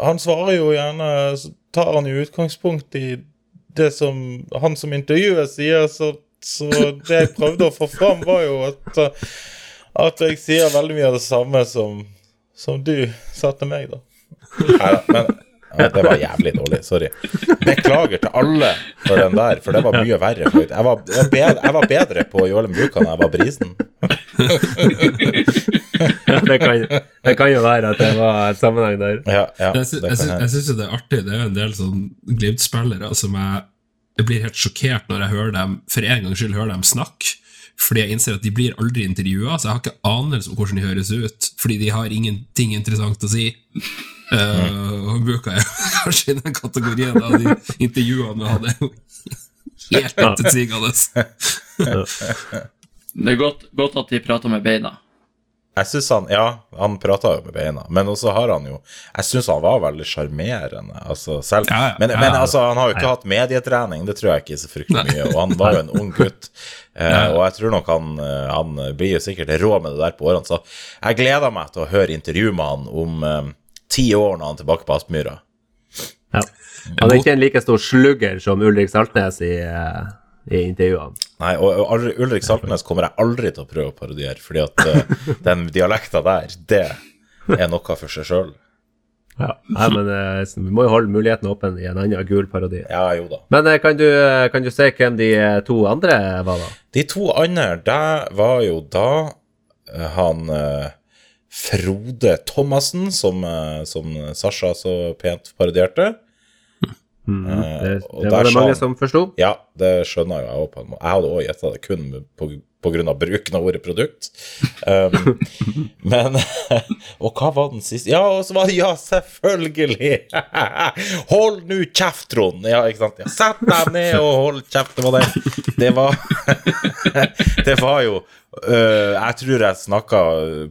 Han svarer jo gjerne Så tar han jo utgangspunkt i det som han som intervjuer sier, så, så det jeg prøvde å få fram, var jo at, at jeg sier veldig mye av det samme som, som du sa til meg, da. Neida, men ja, det var jævlig dårlig. Sorry. Beklager til alle for den der, for det var mye verre. Jeg var, jeg bedre, jeg var bedre på Jålen Mbuka enn jeg var Brisen. Ja, det, kan, det kan jo være at det var et sammenheng der. Ja, ja, jeg. syns jo det er artig. Det er jo en del sånn Glimt-spillere som jeg, jeg blir helt sjokkert når jeg hører dem for en gangs skyld hører dem snakke. Fordi jeg innser at de blir aldri intervjua, så jeg har ikke anelse om hvordan de høres ut. Fordi de har ingenting interessant å si. Uh, bruker jeg kanskje i den kategorien av de intervjuene vi hadde. Helt intetsigende. Det er godt, godt at de prater med beina. Jeg synes han Ja, han prata jo med beina, men også har han jo Jeg syns han var veldig sjarmerende, altså selv. Ja, ja, men, men ja. altså, han har jo ikke hatt medietrening, det tror jeg ikke så fryktelig mye, og han var jo en ung gutt. Uh, og jeg tror nok han, eh, han blir jo sikkert rå med det der på årene, så jeg gleder meg til å høre intervju med han om eh, ti år når han er tilbake på Aspmyra. Ja. Han er ikke en like stor slugger som Ulrik Saltnes i, eh, i intervjuene. Nei, og aldri- Ulrik Saltnes kommer jeg aldri til å prøve å parodiere, fordi at uh, den dialekta der, det er noe for seg sjøl. Ja, Nei, men uh, vi må jo holde muligheten åpen i en annen gul parodi. Ja, jo da. Men uh, kan du, kan du si hvem de to andre var, da? De to andre, det var jo da han Frode Thomassen, som, eh, som Sasha så pent parodierte. Mm, det, og det der var det mange som forsto. Ja, det skjønner jo jeg òg. Jeg hadde òg gjetta det kun på, på grunn av bruken av ordet produkt. Um, men Og hva var den siste? Ja, og så var det Ja, selvfølgelig! Hold nå kjeft, Trond! Ja, ikke sant? Ja, Sett deg ned og hold kjeft. Det var det. Det var Det var jo øh, Jeg tror jeg snakka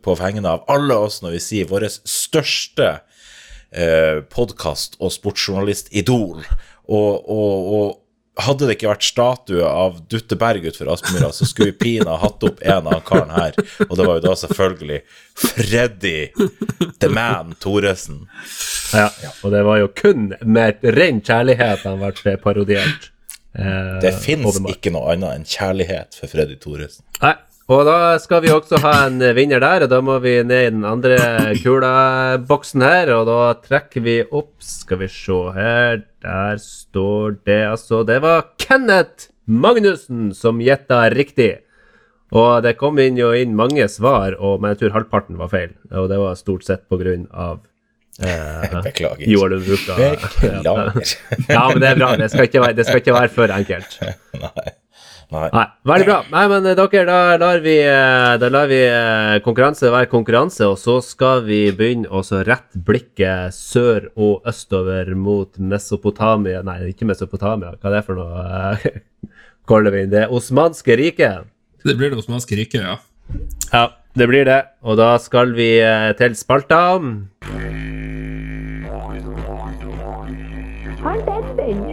på vegne av alle oss når vi sier vår største uh, podkast- og sportsjournalist-idol. Og, og, og hadde det ikke vært statue av Dutte Berg utenfor Aspmyra, så skulle vi pina hatt opp en av karen her. Og det var jo da selvfølgelig Freddy The Man Thoresen. Ja, og det var jo kun med ren kjærlighet han ble parodiert. Eh, Det fins ikke noe annet enn kjærlighet for Freddy Thoresen. Nei, og da skal vi også ha en vinner der, og da må vi ned i den andre kulaboksen her, og da trekker vi opp Skal vi se her, der står det altså Det var Kenneth Magnussen som gjetta riktig. Og det kom inn jo inn mange svar, og, men jeg tror halvparten var feil. Og det var stort sett på grunn av eh, Beklager. Beklager. Ja, men det er bra. Det skal ikke være, det skal ikke være for enkelt. Nei. Nei. Nei, veldig bra. Nei, men eh, dere, da lar vi, eh, da lar vi eh, konkurranse være konkurranse, og så skal vi begynne å så rette blikket sør og østover mot Mesopotamia Nei, ikke Mesopotamia, hva er det for noe? Kaller vi det osmanske riket? Det blir det osmanske riket, ja. Ja, det blir det. Og da skal vi til spalta.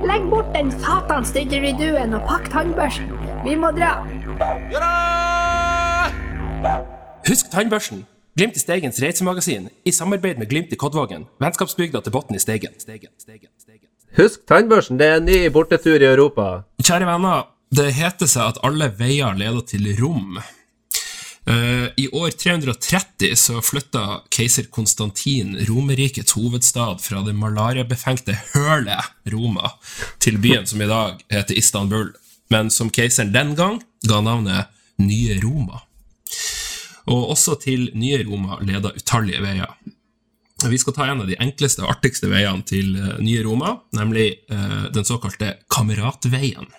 Legg bort den satans didgeridooen og pakk tannbørsten. Vi må dra. Husk tannbørsten! Glimt i Steigens reisemagasin i samarbeid med Glimt i Kodvågen. Vennskapsbygda til Botn i Steigen. Steigen, Steigen, Steigen. Husk tannbørsten, det er en ny bortetur i Europa. Kjære venner, det heter seg at alle veier leder til Rom. Uh, I år 330 så flytta keiser Konstantin Romerrikets hovedstad fra det malariabefengte hølet Roma til byen som i dag heter Istanbul, men som keiseren den gang ga navnet Nye Roma. Og også til Nye Roma leda utallige veier. Vi skal ta en av de enkleste og artigste veiene til eh, Nye Roma, nemlig eh, den såkalte Kameratveien.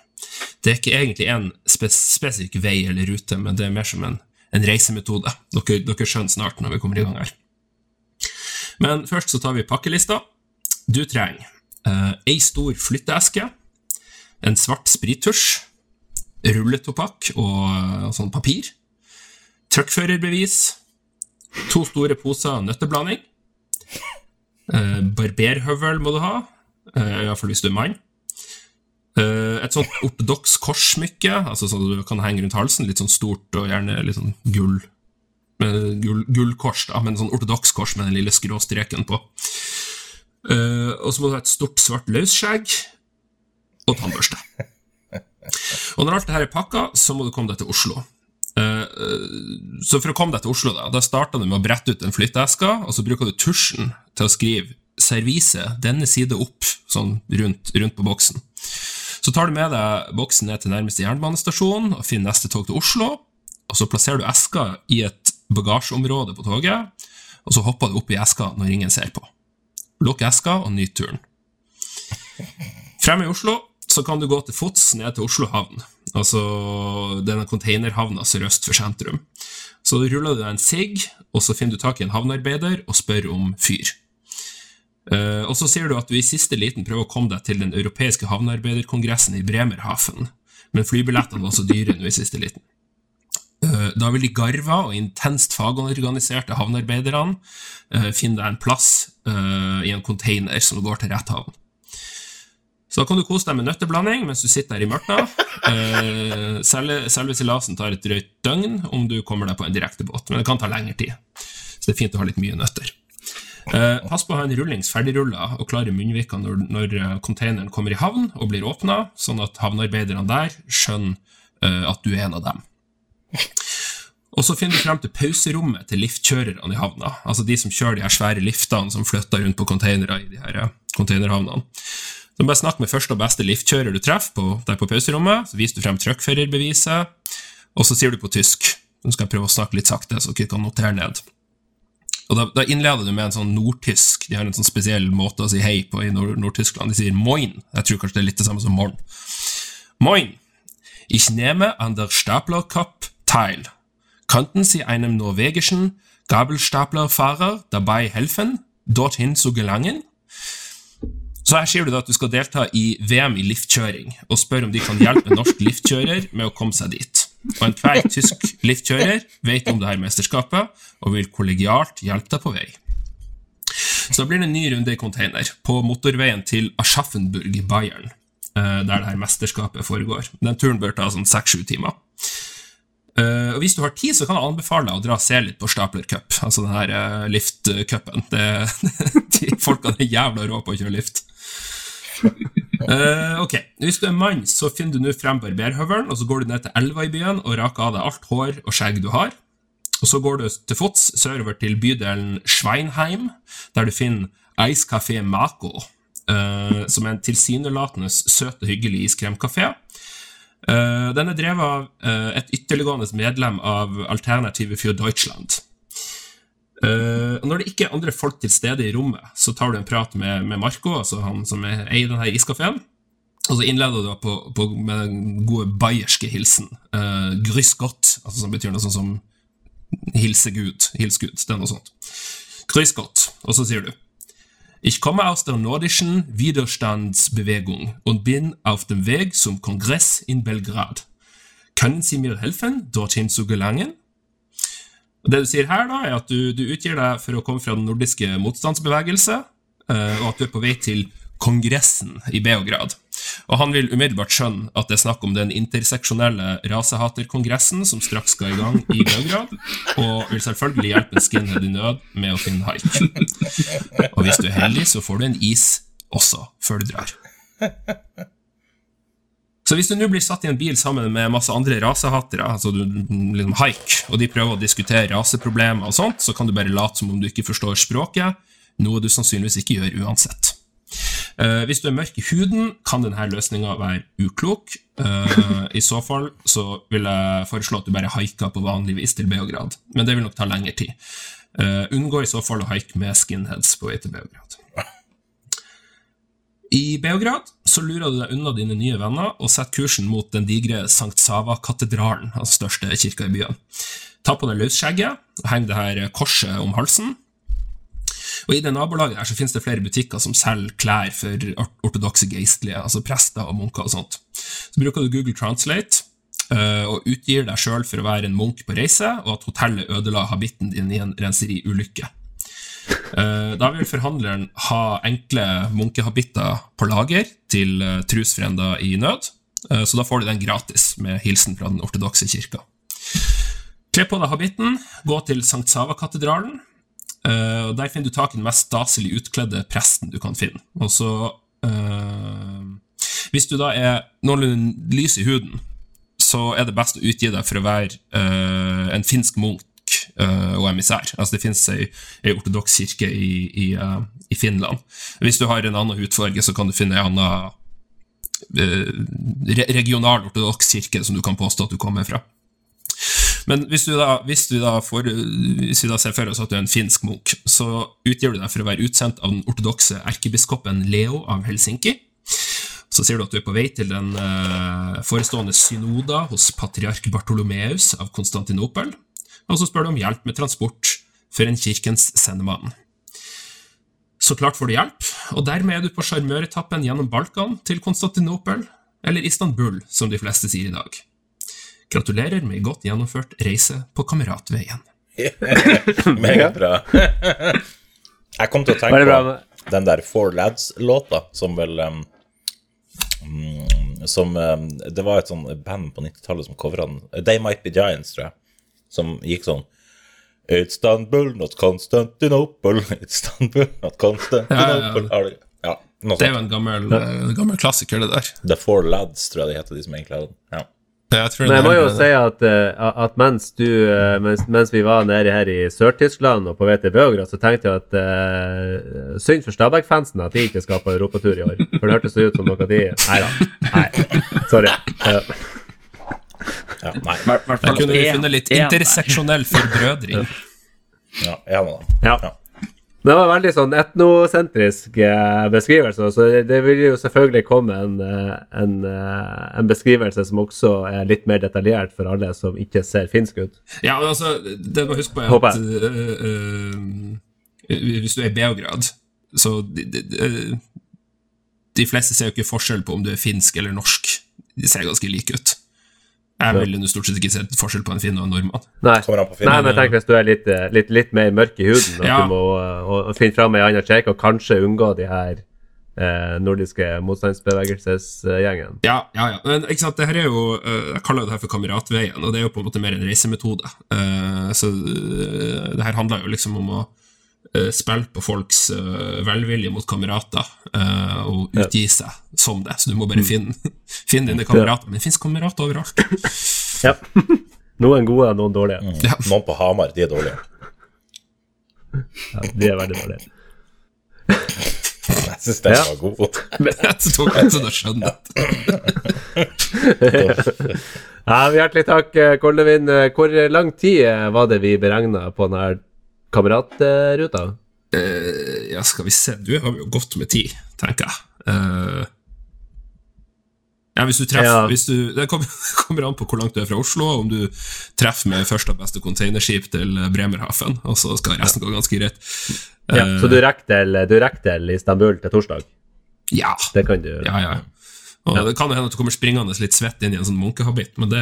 Det er ikke egentlig en spes spesifikk vei eller rute, men det er mer som en, en reisemetode. Dere, dere skjønner snart når vi kommer i gang her. Men først så tar vi pakkelista. Du trenger eh, ei stor flytteeske, en svart sprittusj, rulletopakk og sånn papir, truckførerbevis, to store poser nøtteblanding, eh, barberhøvel må du ha, eh, i hvert fall hvis du er mann, Eh, et sånt ortodoks korssmykke, altså sånn du kan henge rundt halsen, litt sånn stort og gjerne litt sånn gull, Gullkors, gull da, men sånn ortodoks kors med den lille skråstreken på. Eh, og så må du ha et stort, svart løsskjegg og tannbørste. Og når alt det her er pakka, så må du komme deg til Oslo. Eh, eh, så for å komme deg til Oslo, da, da starta du med å brette ut en flytteeske, og så bruker du tusjen til å skrive 'servise denne side opp', sånn rundt, rundt på boksen. Så tar du med deg boksen ned til nærmeste jernbanestasjon og finner neste tog til Oslo. Og så plasserer du eska i et bagasjeområde på toget, og så hopper du opp i eska når ingen ser på. Lukk eska og nyt turen. Fremme i Oslo så kan du gå til fots ned til Oslo havn, altså denne containerhavna sørøst for sentrum. Så ruller du deg en sigg, og så finner du tak i en havnearbeider og spør om fyr. Eh, og så sier du at du i siste liten prøver å komme deg til den europeiske havnearbeiderkongressen i Bremerhaven, men flybillettene var så dyre nå i siste liten. Eh, Da vil de garva og intenst fagorganiserte havnearbeiderne eh, finne deg en plass i en container som går til rett havn. Så da kan du kose deg med nøtteblanding mens du sitter der i mørket. Eh, selve, selve seilasen tar et drøyt døgn om du kommer deg på en direktebåt, men det kan ta lengre tid. Så det er fint å ha litt mye nøtter. Eh, pass på å ha en rullings ferdigrulla og klare munnvika når, når eh, containeren kommer i havn og blir åpna, sånn at havnearbeiderne der skjønner eh, at du er en av dem. Og så finner du frem til pauserommet til liftkjørerne i havna. Altså de som kjører de her svære liftene som flytter rundt på containere i de her eh, containerhavnene. Så bare Snakk med første og beste liftkjører du treffer på, der på pauserommet. Så viser du frem truckførerbeviset, og så sier du på tysk. Nå skal jeg prøve å snakke litt sakte, så dere kan notere ned. Og Da, da innleder du med en sånn nordtysk De har en sånn spesiell måte å si hei på i Nord- Nord-Tyskland. de sier moin. Jeg tror kanskje det er litt det samme som 'morn'. Moin. Ich nehme an der Staplercup teil. Könnten Sie einem norwegischen Gabelstaplerfahrer dabei helfen, dorthin zu gelangen? Så her sier du da at du skal delta i VM i liftkjøring, og spør om de kan hjelpe en norsk liftkjører med å komme seg dit. Og enhver tysk liftkjører vet om det her mesterskapet, og vil kollegialt hjelpe deg på vei. Så blir det en ny runde i container, på motorveien til Aschaffenburg i Bayern, eh, der det her mesterskapet foregår. Den turen bør ta sånn seks-sju timer. Uh, og Hvis du har tid, så kan jeg anbefale deg å dra og se litt på Stapler Cup, altså den her uh, liftcupen. De folkene er jævla rå på å kjøre lift. Eh, ok, Hvis du er mann, så finner du nå frem barberhøvelen, og så går du ned til elva i byen og raker av deg alt hår og skjegg du har. Og Så går du til fots sørover til bydelen Schweinheim, der du finner Café Mako, uh, som er en tilsynelatende søt og hyggelig iskremkafé. Uh, den er drevet av et ytterliggående medlem av Alternative für Deutschland. Eh, og når det ikke er andre folk til stede i rommet, så tar du en prat med, med Marco, altså han som er, eier denne iskafeen. Og så innleder du på, på, med den gode bayerske hilsen. Uh, Grüß Gott, altså som betyr noe sånt som hilse Gud. Hils Gud, det er noe sånt. Grüß Gott. Og så sier du Ich komme aus der nordischen Widerstandsbewegung und bin auf dem Weg zum Kongress in Belgrad. Können Sie mir helfen, dorthin zu gelangen? Det du sier her, da, er at du, du utgir deg for å komme fra den nordiske motstandsbevegelse, eh, og at du er på vei til Kongressen i Beograd. Og han vil umiddelbart skjønne at det er snakk om den interseksjonelle rasehaterkongressen som straks skal i gang i Beograd, og vil selvfølgelig hjelpe en skinhead i nød med å finne haik. Og hvis du er heldig, så får du en is også før du drar. Så hvis du nå blir satt i en bil sammen med masse andre rasehatere, altså du, liksom haik, og de prøver å diskutere raseproblemer og sånt, så kan du bare late som om du ikke forstår språket, noe du sannsynligvis ikke gjør uansett. Uh, hvis du er mørk i huden, kan denne løsninga være uklok. Uh, I så fall så vil jeg foreslå at du bare haiker på vanlig vis til Beograd, men det vil nok ta lengre tid. Uh, unngå i så fall å haike med skinheads på vei til Beograd. I Beograd så lurer du deg unna dine nye venner og setter kursen mot den digre Sankt Sava-katedralen, den største kirka i byen. Ta på deg løsskjegget heng det her korset om halsen. Og I det nabolaget her så finnes det flere butikker som selger klær for or- ortodokse geistlige, altså prester og munker og sånt. Så bruker du Google Translate eh, og utgir deg sjøl for å være en munk på reise, og at hotellet ødela habitten din i en renseriulykke. Eh, Da vil forhandleren ha enkle munkehabitter på lager til eh, trosfrender i nød, Eh, så da får du den gratis med hilsen fra den ortodokse kirka. Kle på deg habitten, gå til Sankt Sava-katedralen. Der finner du tak i den mest staselig utkledde presten du kan finne. Og så øh, Hvis du da er noenlunde lys i huden, så er det best å utgi deg for å være øh, en finsk munk og emissær. Altså Det finnes ei, ei ortodoks kirke i, i, eh, i Finland. Hvis du har en annen hudfarge, så kan du finne en annen eh, regional ortodoks kirke som du kan påstå at du kommer fra. Men hvis du da, hvis du da, får, hvis vi da ser for oss at du er en finsk munk, så utgir du deg for å være utsendt av den ortodokse erkebiskopen Leo av Helsinki. Så sier du at du er på vei til den eh, forestående synoda hos patriark Bartolomeus av Konstantinopel, og så spør du om hjelp med transport for en kirkens sendemann. Så klart får du hjelp, og dermed er du på sjarmøretappen gjennom Balkan til Konstantinopel, eller Istanbul, som de fleste sier i dag. Gratulerer med godt gjennomført reise på Kameratveien. Meget bra. Jeg kom til å tenke på den der Four Lads-låta, som vel um, Som um, Det var et sånn band på 90-tallet som covra den. They Might Be Giants, tror jeg. Som gikk sånn Istanbul, not Constantinople. Istanbul, not Constantinople. Ja, ja, Ja, noe Det er jo en gammel, eh, gammel klassiker, det der. The Four Lads, tror jeg de heter, de som egentlig hadde den. Ja. Jeg Men jeg må jo si at, eh, at mens du eh, mens, mens vi var nede her i Sør-Tyskland og på vei til Beograd, så tenkte jeg at uh, synd for Stabæk-fansen at de ikke skal på europatur i år. For det hørtes ut som noe de Nei da. Nei. Sorry. Eh, Ja, nei. I hvert- hvert fall kunne vi en- funnet litt interseksjonell forbrødring. Ja, dem. Ja. Ja. Det var veldig sånn etnosentrisk eh, beskrivelse, så det, vil jo selvfølgelig komme en, eh, en, eh, en beskrivelse som også er litt mer detaljert for alle som ikke ser finsk ut. Ja, men altså, det må huske på at øh, øh, hvis du er i Beograd, så de, de, de, de fleste ser jo ikke forskjell på om du er finsk eller norsk. De ser ganske like ut. Jeg ville nå stort sett ikke sett forskjell på en finne og en nordmann. Nei, Nei men tenk hvis du er litt, eh, litt, litt mer mørk i huden, at Ja. du må og, og finne fram ei anna kjekk, og kanskje unngå de her eh, nordiske motstandsbevegelsesgjengen. Ja, ja, ja. Men ikke sant, det her er jo Jeg kaller det her for kameratveien, og det er jo på en måte mer en reisemetode. Eh, så det her handler jo liksom om å spille på folks øh, velvilje mot kamerater øh, og utgi seg som det. Så du må bare finne, finne dine kamerater. Men det fins kamerater overalt. Ja. Noen gode, noen dårlige. Ja. Noen på Hamar, de er dårlige. Ja, de er veldig dårlige. Jeg syns den Ja. var god. Jeg tok litt sånn å skjønne. Ja, Hjertelig takk, eh, Koldevin. Eh, Hvor lang tid eh, var det vi beregna på denne kameratruta? Eh, ja, skal vi se Du har jo godt med tid, tenker jeg. Eh, ja, hvis du treffer Ja. hvis du, Det kommer, kommer an på hvor langt du er fra Oslo, om du treffer med første og beste containerskip til Bremerhaven, og så skal resten gå ganske greit. Ja, Eh, så du rekker til, du rekker til Istanbul til torsdag? ja. Det kan du ja, ja. Og Det kan hende at du kommer springende litt svett inn i en sånn munkehabit, men det,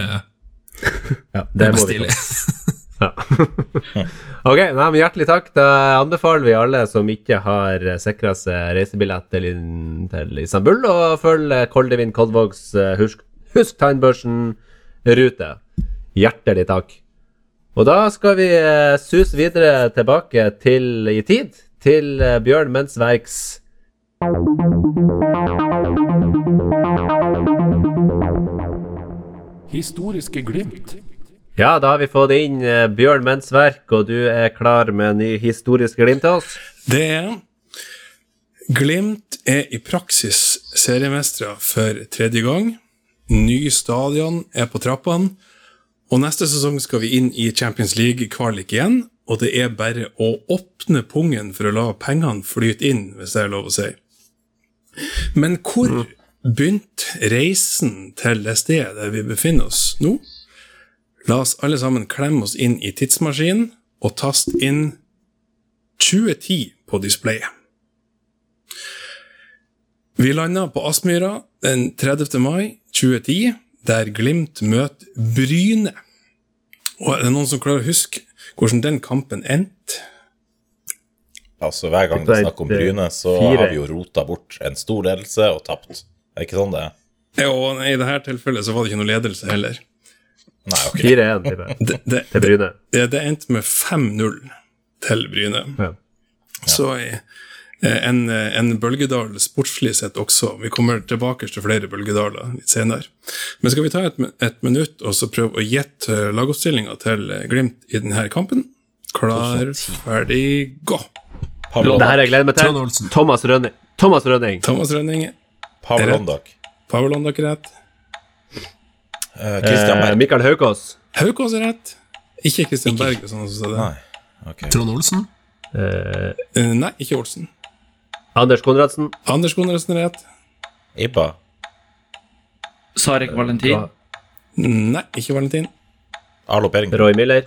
Ja, det er må vi stilig. Ja. ok, nei, men hjertelig takk. Da anbefaler vi alle som ikke har sikra seg reisebillett til, til Istanbul, å følge Koldevin Kolvågs eh, Husk, husk tannbørsen-rute. Hjertelig takk. Og da skal vi eh, suse videre tilbake til i tid, til eh, Bjørn Mensverks Historiske glimt. Ja, da har vi fått inn eh, Bjørn Mensverk, og du er klar med en ny historisk glimt til oss? Det er Glimt er i praksis seriemestere for tredje gang. Ny stadion er på trappene. Og neste sesong skal vi inn i Champions League-kvalik igjen. Og det er bare å åpne pungen for å la pengene flyte inn, hvis det er lov å si. Men hvor begynte reisen til det stedet vi befinner oss nå? La oss alle sammen klemme oss inn i tidsmaskinen og taste inn 2010 på displayet. Vi landa på Aspmyra den 30. mai 2010, der Glimt møter Bryne. Og er det noen som klarer å huske hvordan den kampen endte? Altså, Hver gang det er snakk om Bryne, så Fire. har vi jo rota bort en stor ledelse og tapt. Er det ikke sånn det er? Jo, i dette tilfellet så var det ikke noe ledelse heller. Nei, ok. 4-1 til, Det, det, til Bryne. det, det endte med 5-0 til Bryne. Ja. Så eh, en, en bølgedal sportslig sett også. Vi kommer tilbake til flere bølgedaler litt senere. Men skal vi ta et, et minutt og så prøve å gjette lagoppstillinga til Glimt i denne kampen? Klar, ferdig, gå! Pablo, Det her jeg gleder meg til. Thomas Rønning. Thomas Rønning. Thomas Rønning, Pavel Ondak. Pavel Ondak er rett. Eh, Eh, Mikael Haukås. Haukås er rett. Ikke Christian Berg. Sånn som det. Nei. Ok. Trond Olsen? Eh, Eh, Nei, ikke Olsen. Anders Konradsen. Anders Konradsen er rett. Ibba. Sarek Valentin. Nei, ikke Valentin. Arlo Bering. Roy Miller.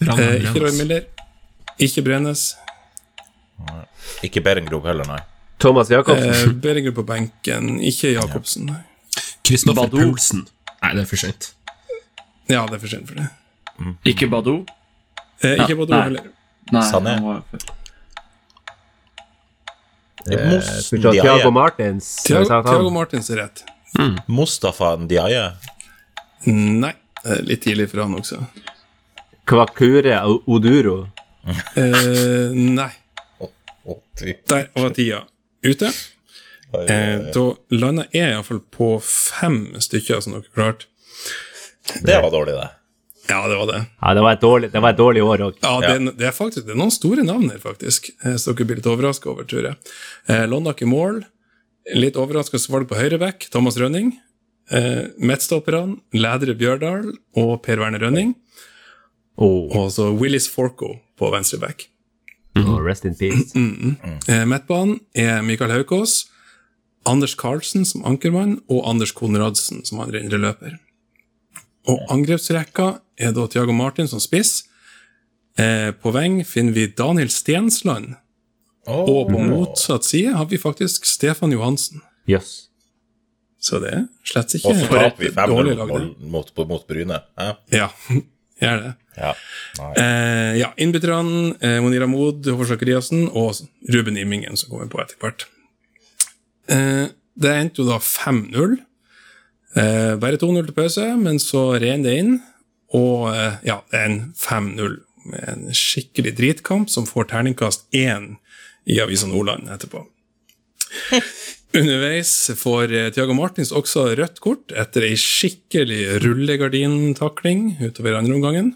Eh, ikke Roy Miller. Ikke Brenes. Ikke Berengrov heller, nei. Thomas Jacobsen. Eh, Berengrud på benken. Ikke Jacobsen. Nei. Kristoffer Badou. Nei, det er for sent. Ja, det er for sent for det. Ikke Badou. Eh, ikke Ja, Badou heller. Nei, Sané. han var før. Eh, Ndiaye. Thiago Martins. Thiago, Sa han? Thiago Martins er rett. Mustafa Ndiaye. Nei, litt tidlig for han også. Kvakure Oduro. Eh, nei, der var tida ute. Eh, da landa jeg iallfall på fem stykker som dere klarte. Det var dårlig, det. Ja, det var det. Ja, det var et dårlig, det var et dårlig år òg. Ja, det, det er faktisk det er noen store navn her, faktisk. eh, Så dere blir litt overraska over, tror jeg. Eh, Londak i mål. Litt overraskende valg på høyreback, Thomas Rønning. Eh, Midtstopperne, Lædre Bjørdal og Per Werner Rønning. Oh, Og så Willis Forco på venstreback. oh, rest in peace. Eh, Midtbanen er Mikael Haukås, Anders Karlsen som ankermann og Anders Konradsen som andre indre løper. Og angrepsrekka er da Tiago Martin som spiss. Eh, på veng finner vi Daniel Stensland, og på motsatt side har vi faktisk Stefan Johansen. Yes. Så det er slett ikke Og så taper vi et dårlig lag. 5-0 det. mot, mot Bryne. Ja. Ja, gjør det. ja. Eh, ja, Innbytterne eh, Monira Mood, Håvard Sakariassen og Ruben Immingen, som kommer på etter hvert. Eh, det endte jo da 5-0. Eh, bare 2-0 til pause, men så ren det inn. Og eh, ja, det er en 5-0 med en skikkelig dritkamp som får terningkast 1 i Avisa Nordland etterpå. Underveis får Tiago Martins også rødt kort etter ei skikkelig rullegardintakling utover andre omgangen.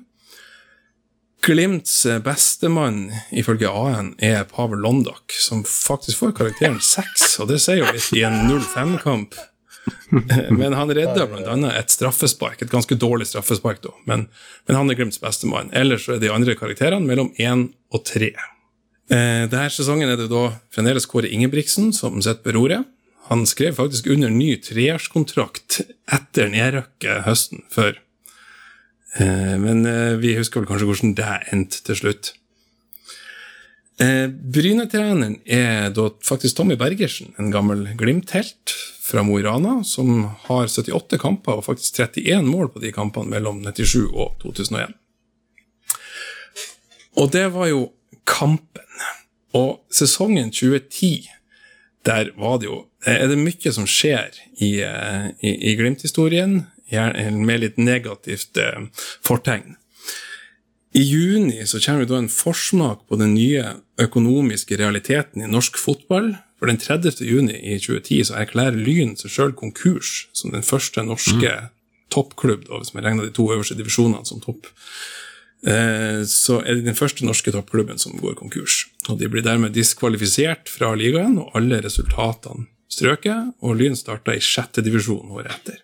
Glimts bestemann ifølge AN er Pavel Londak, som faktisk får karakteren 6, og det sier jo litt i en 0-5-kamp. Men han redda bl.a. et straffespark, et ganske dårlig straffespark, da. Men, men han er Glimts bestemann. Ellers er de andre karakterene mellom 1 og 3. Eh, denne sesongen er det da fremdeles Kåre Ingebrigtsen som sitter ved roret. Han skrev faktisk under ny treårskontrakt etter nedrykket høsten før. Eh, men eh, vi husker vel kanskje hvordan det endte til slutt. Brynetreneren Bryne-treneren er da faktisk Tommy Bergersen, en gammel Glimt-helt fra Mo i Rana, som har 78 kamper og faktisk 31 mål på de kampene mellom 97 og 2001. Og det var jo kampen. Og sesongen 2010, der var det jo Er det mye som skjer i, eh, i, i Glimt-historien, med litt negativt eh, fortegn. I juni så kommer vi da en forsmak på den nye økonomiske realiteten i norsk fotball. For den 30. juni i 2010 så erklærer Lyn seg sjøl konkurs som den første norske toppklubb, da, hvis man regner de to øverste divisjonene som topp. Eh, så er det den første norske toppklubben som går konkurs. Og De blir dermed diskvalifisert fra ligaen, og alle resultatene strøket. Og Lyn starta i sjette divisjon året etter.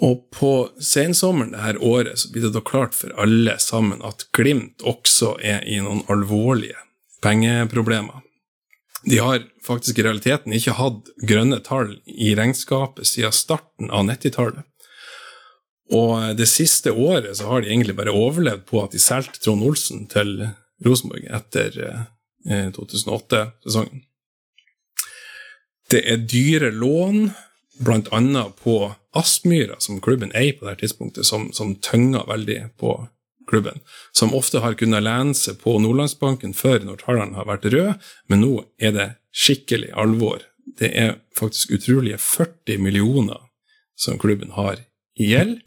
Og på sensommeren dette året så blir det da klart for alle sammen at Glimt også er i noen alvorlige pengeproblemer. De har faktisk i realiteten ikke hatt grønne tall i regnskapet siden starten av 90-tallet. Og det siste året så har de egentlig bare overlevd på at de solgte Trond Olsen til Rosenborg etter eh, 2008-sesongen. Det er dyre lån, bl.a. på Aspmyra, som klubben eier på dette tidspunktet, som, som tynger veldig på klubben. Som ofte har kunnet lene seg på Nordlandsbanken før når tallene har vært røde, men nå er det skikkelig alvor. Det er faktisk utrolige 40 millioner som klubben har i gjeld.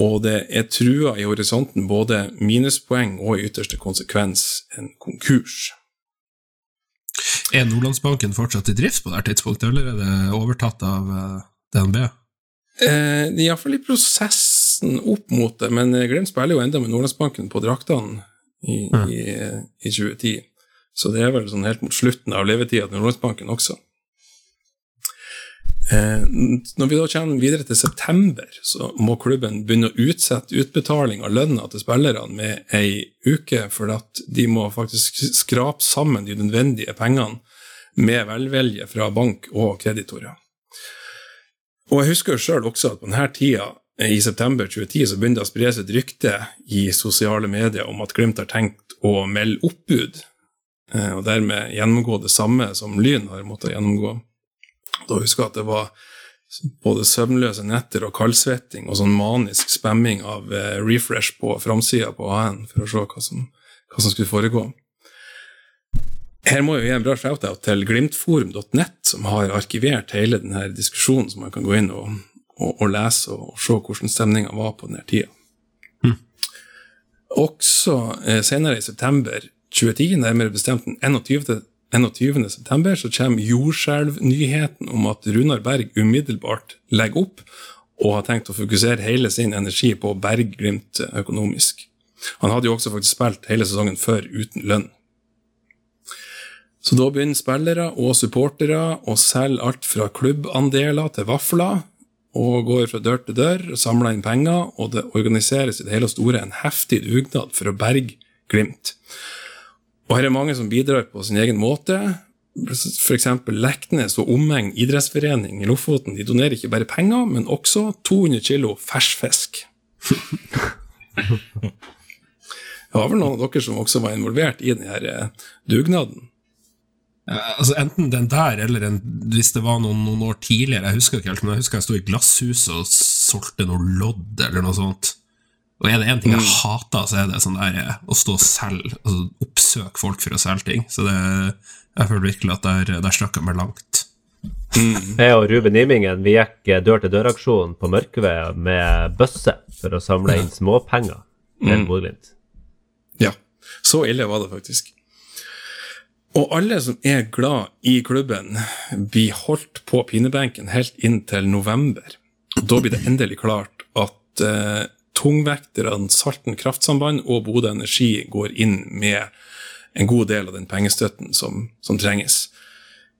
Og det er trua i horisonten både minuspoeng og i ytterste konsekvens en konkurs. Er Nordlandsbanken fortsatt i drift på det her tidspunktet, eller er det overtatt av eh, DNB? Eh, de er iallfall i prosessen opp mot det, men Glimt spiller jo enda med Nordlandsbanken på draktene i, i, i 2010. Så det er vel sånn helt mot slutten av levetida til Nordlandsbanken også. Eh, når vi da kommer videre til september, så må klubben begynne å utsette utbetaling av lønna til spillerne med ei uke, for at de må faktisk skrape sammen de nødvendige pengene med velvilje fra bank og kreditorer. Og jeg husker sjøl også at på denne tida, i september 2010, så begynte det å spre seg et rykte i sosiale medier om at Glimt har tenkt å melde oppbud, eh, og dermed gjennomgå det samme som Lyn har måttet gjennomgå. Da husker jeg at det var både søvnløse netter og kaldsvetting og sånn manisk spamming av eh, refresh på framsida på AN for å se hva som, hva som skulle foregå. Her må jeg gi en bra shout-out til glimtforum.net, som har arkivert hele denne diskusjonen, så man kan gå inn og, og, og lese og, og se hvordan stemninga var på denne tida. Også eh, senere i september 2010, nærmere bestemt den 21. 21. september, så kommer jordskjelvnyheten om at Runar Berg umiddelbart legger opp, og har tenkt å fokusere hele sin energi på å berge Glimt økonomisk. Han hadde jo også faktisk spilt hele sesongen før uten lønn. Så da begynner spillere og supportere å selge alt fra klubbandeler til vafler, og går fra dør til dør og samler inn penger, og det organiseres i det hele store en heftig dugnad for å berge Glimt. Og her er mange som bidrar på sin egen måte. F.eks. Leknes og Omegn idrettsforening i Lofoten de donerer ikke bare penger, men også 200 kilo ferskfisk. Det var vel noen av dere som også var involvert i denne eh, dugnaden? Altså Enten den der, eller en, hvis det var noen, noen år tidligere. Jeg husker ikke helt, men jeg husker jeg sto i Glasshuset og solgte noe lodd, eller noe sånt. Og er det én ting jeg hater, så er det sånn der eh, å stå og selge, altså oppsøke folk for å selge ting. Så det, jeg føler virkelig at der, der strakk jeg meg langt. Jeg og Ruben Imingen vi gikk dør-til-dør-aksjon på Mørkved med bøsse for å samle inn småpenger til Bodø-Glimt. Ja, så ille var det faktisk. Og alle som er glad i klubben, blir holdt på pinebenken helt inn til november. Da blir det endelig klart at eh, tungvekterne Salten kraftsamband og Bodø Energi går inn med en god del av den pengestøtten som, som trenges.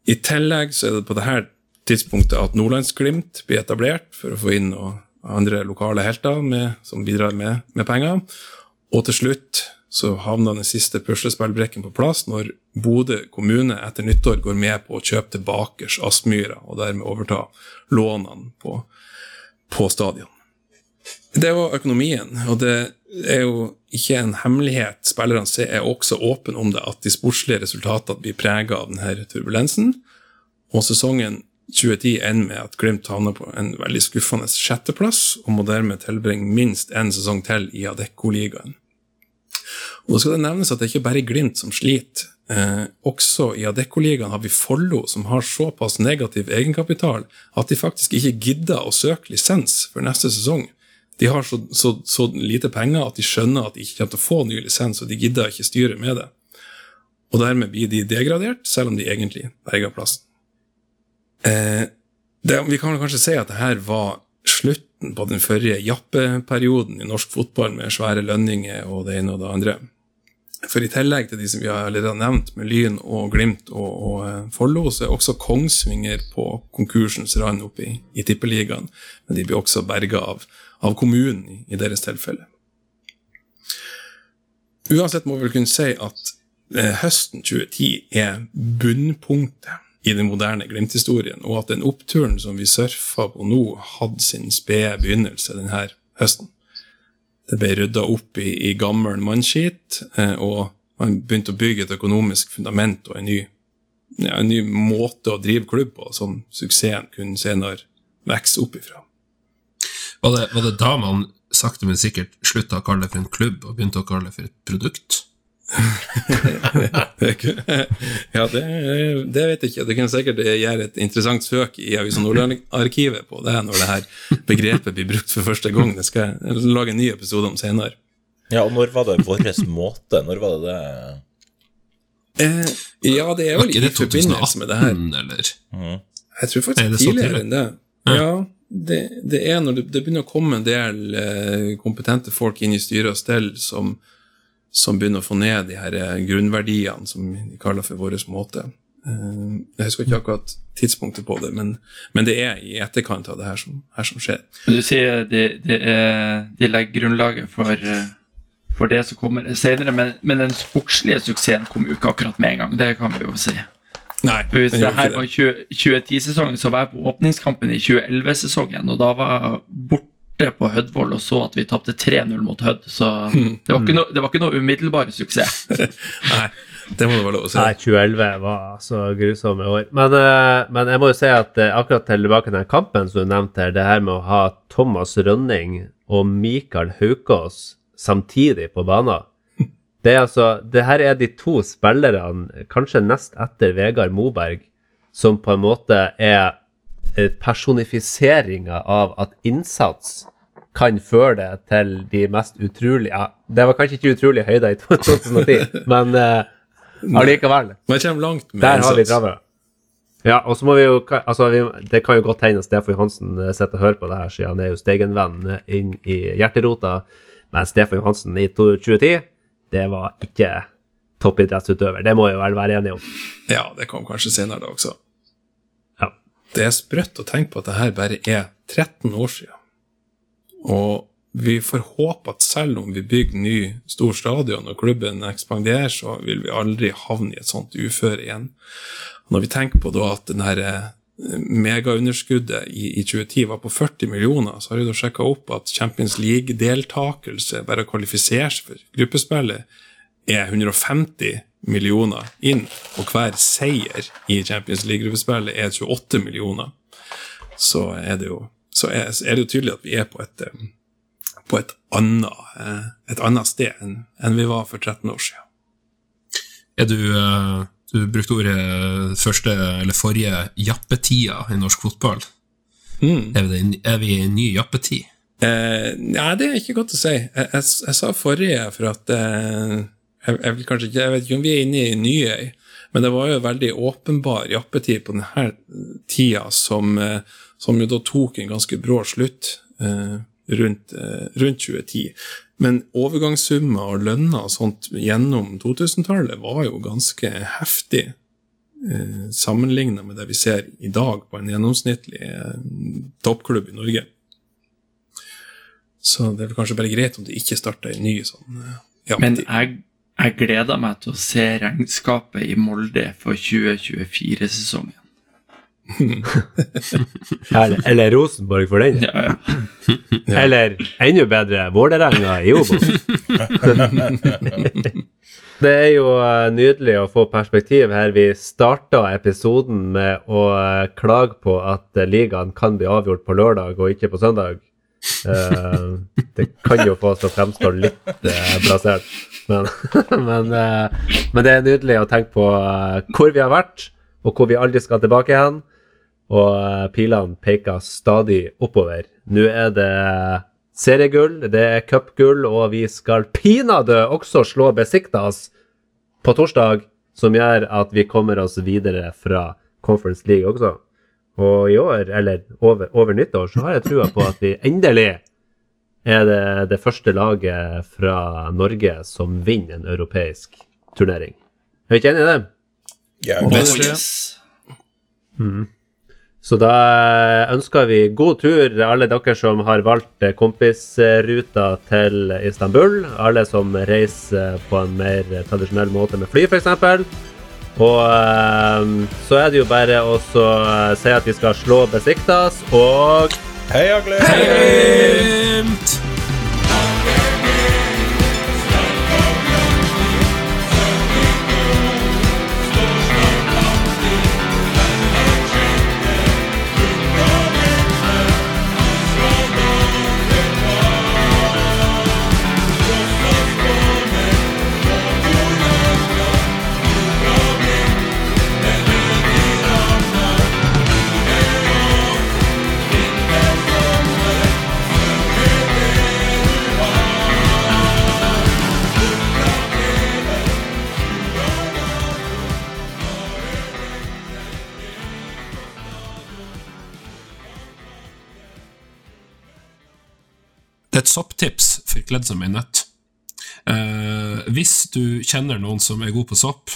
I tillegg så er det på dette tidspunktet at Nordlandsglimt blir etablert for å få inn noen andre lokale helter med, som bidrar med, med penger. Og til slutt så havna den siste puslespillbrikken på plass når Bodø kommune etter nyttår går med på å kjøpe tilbake Aspmyra, og dermed overta lånene på, på stadion. Det var økonomien, og det er jo ikke en hemmelighet. Spillerne er også åpne om det, at de sportslige resultatene blir prega av denne turbulensen. Og sesongen 2010 ender med at Glimt havner på en veldig skuffende sjetteplass, og må dermed tilbringe minst én sesong til i Adecco-ligaen. Og da skal det nevnes at det ikke bare er Glimt som sliter. Eh, også i Adecco-ligaen har vi Follo, som har såpass negativ egenkapital at de faktisk ikke gidder å søke lisens for neste sesong. De har så, så, så lite penger at de skjønner at de ikke kommer til å få ny lisens, og de gidder ikke styre med det. Og dermed blir de degradert, selv om de egentlig berger plassen. Eh, det, vi kan kanskje si at det her var slutten på den forrige jappeperioden i norsk fotball med svære lønninger og det ene og det andre. For i tillegg til de som vi har allerede nevnt, med Lyn og Glimt og, og eh, Follo, så er også Kongsvinger på konkursens rand oppe i, i Tippeligaen. Men de blir også berga av, av kommunen i, deres tilfelle. Uansett må vi vel kunne si at eh, høsten 2010 er bunnpunktet i den moderne Glimt-historien, og at den oppturen som vi surfa på nå, hadde sin spede begynnelse denne høsten. Det ble rydda opp i, i gammel mannskit, eh, og man begynte å bygge et økonomisk fundament og en ny, ja, en ny måte å drive klubb på, som suksessen kunne senere vokse opp ifra. Var det, var det da man sakte, men sikkert slutta å kalle det for en klubb, og begynte å kalle det for et produkt? ja, det, det, vet jeg ikke. Det kan sikkert gjøre et interessant søk i Avisa Nordland-arkivet på det når det her begrepet blir brukt for første gang. Det skal jeg lage en ny episode om senere. Ja, og når var det vår måte? Når var det det eh, Ja, det er jo litt i forbindelse med det her. Eller? Mm. Jeg tror faktisk tidligere enn det. Ja, det, det, er når det, det, begynner å komme en del eh, kompetente folk inn i styre og stell som som begynner å få ned de her eh, grunnverdiene som de kaller for vår måte. Eh, jeg husker ikke akkurat tidspunktet på det, men, men det er i etterkant av det her som, her som skjer. Du sier de, de, de legger grunnlaget for, for, det som kommer senere, men, men den sportslige suksessen kom jo ikke akkurat med en gang. Det kan vi jo si. Nei, Hvis det her var 2010-sesongen, så var jeg på åpningskampen i 2011-sesongen, og da var jeg borte på Hødvoll og så at vi tapte 3-0 mot Hødd. Så det var ikke noe, det var ikke noe umiddelbar suksess. Nei, det må det være lov å si. Nei, 2011 var så grusomme år. Men, uh, men jeg må jo si at uh, akkurat tilbake til den kampen som du nevnte her, det her med å ha Thomas Rønning og Mikael Haukås samtidig på banen det, er altså, det her er de to spillerne, kanskje nest etter Vegard Moberg, som på en måte er Eh, personifiseringa av at innsats kan føre det til de mest utrolige ja, Det var kanskje ikke utrolige høyder i 2010, men uh, allikevel. Man kommer langt med Der innsats. har vi travere. Ja, og så må vi jo altså, vi, Det kan jo godt hende Stefan Johansen eh, sitter og hører på det her, siden han er jo Steigen-venn inn i hjerterota. Men Stefan Johansen i 2010, det var ikke toppidrettsutøver. Det må vi vel være enige om. Ja, det kom kanskje senere da også. Ja. Det er sprøtt å tenke på at det her bare er 13 år siden. Og vi får håpe at selv om vi bygger ny, stor stadion og klubben ekspanderer, så vil vi aldri havne i et sånt uføre igjen. Når vi tenker på da at den her eh, megaunderskuddet i, i 2010 var på 40 millioner, så har da sjekka opp at Champions League-deltakelse, bare å kvalifisere seg for gruppespillet, er 150 millioner inn, og hver seier i Champions League-gruppespillet er 28 millioner. Så er det jo, er, er det jo tydelig at vi er på et eh, på et annet, eh, et annet sted enn vi var for 13 år siden. Er du, eh, du brukte ordet første eller forrige jappetida i norsk fotball. Mm. Er, vi, er vi i en ny jappetid? Eh, nei, det er ikke godt å si. Jeg, jeg, jeg sa forrige for at eh, jeg, jeg, vil kanskje ikke, jeg vet ikke om vi er inne i en ny ei, men det var jo veldig åpenbar jappetid på denne tida som, eh, som jo da tok en ganske brå slutt. Eh, rundt, eh, rundt 2010. Men overgangssummer og lønner og sånt gjennom 2000-tallet var jo ganske heftig eh, sammenligna med det vi ser i dag på en gjennomsnittlig eh, toppklubb i Norge. Så det er kanskje bare greit om det ikke starter en ny sånn ja, Men jeg, jeg gleder meg til å se regnskapet i Molde for 2024-sesongen. Eller, eller Rosenborg, for den. Ja, ja. Eller enda bedre, Vålerenga i Obos. Det er jo eh, nydelig å få perspektiv her. Vi starta episoden med å eh, klage på at eh, ligaen kan bli avgjort på lørdag og ikke på søndag. Det kan jo få oss til å fremstå litt blasert, men, men, men det er nydelig å tenke på hvor vi har vært, og hvor vi aldri skal tilbake igjen. Og eh, pilene peker stadig oppover. Nå er det seriegull, det er cupgull, og vi skal pinadø også slå Besiktas på torsdag, som gjør at vi kommer oss videre fra Conference League også. Og i år, eller over, over nyttår, så har jeg trua på at vi endelig er det det første laget fra Norge som vinner en europeisk turnering. Er vi ikke enig i det? Ja, Oh, yes. Så da ønsker vi god tur, alle dere som har valgt kompisruta til Istanbul. Alle som reiser på en mer tradisjonell måte med fly, f.eks. Og eh, så er det jo bare å eh, si at vi skal slå Besiktas, og Heia Glimt! Sopptips for kledd som ei nøtt. Eh, hvis du kjenner noen som er god på sopp,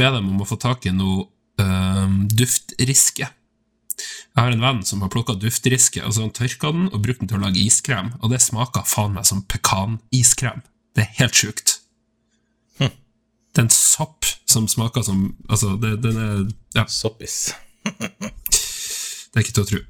be dem om å få tak i noe eh, duftriske. Jeg har en venn som har plukka duftriske, og så han tørka den og brukt den til å lage iskrem, og det smaker faen meg som pekaniskrem. Det er helt sjukt. Det er en sopp som smaker som Altså, det, den er Ja, Soppis. det er ikke til å tro.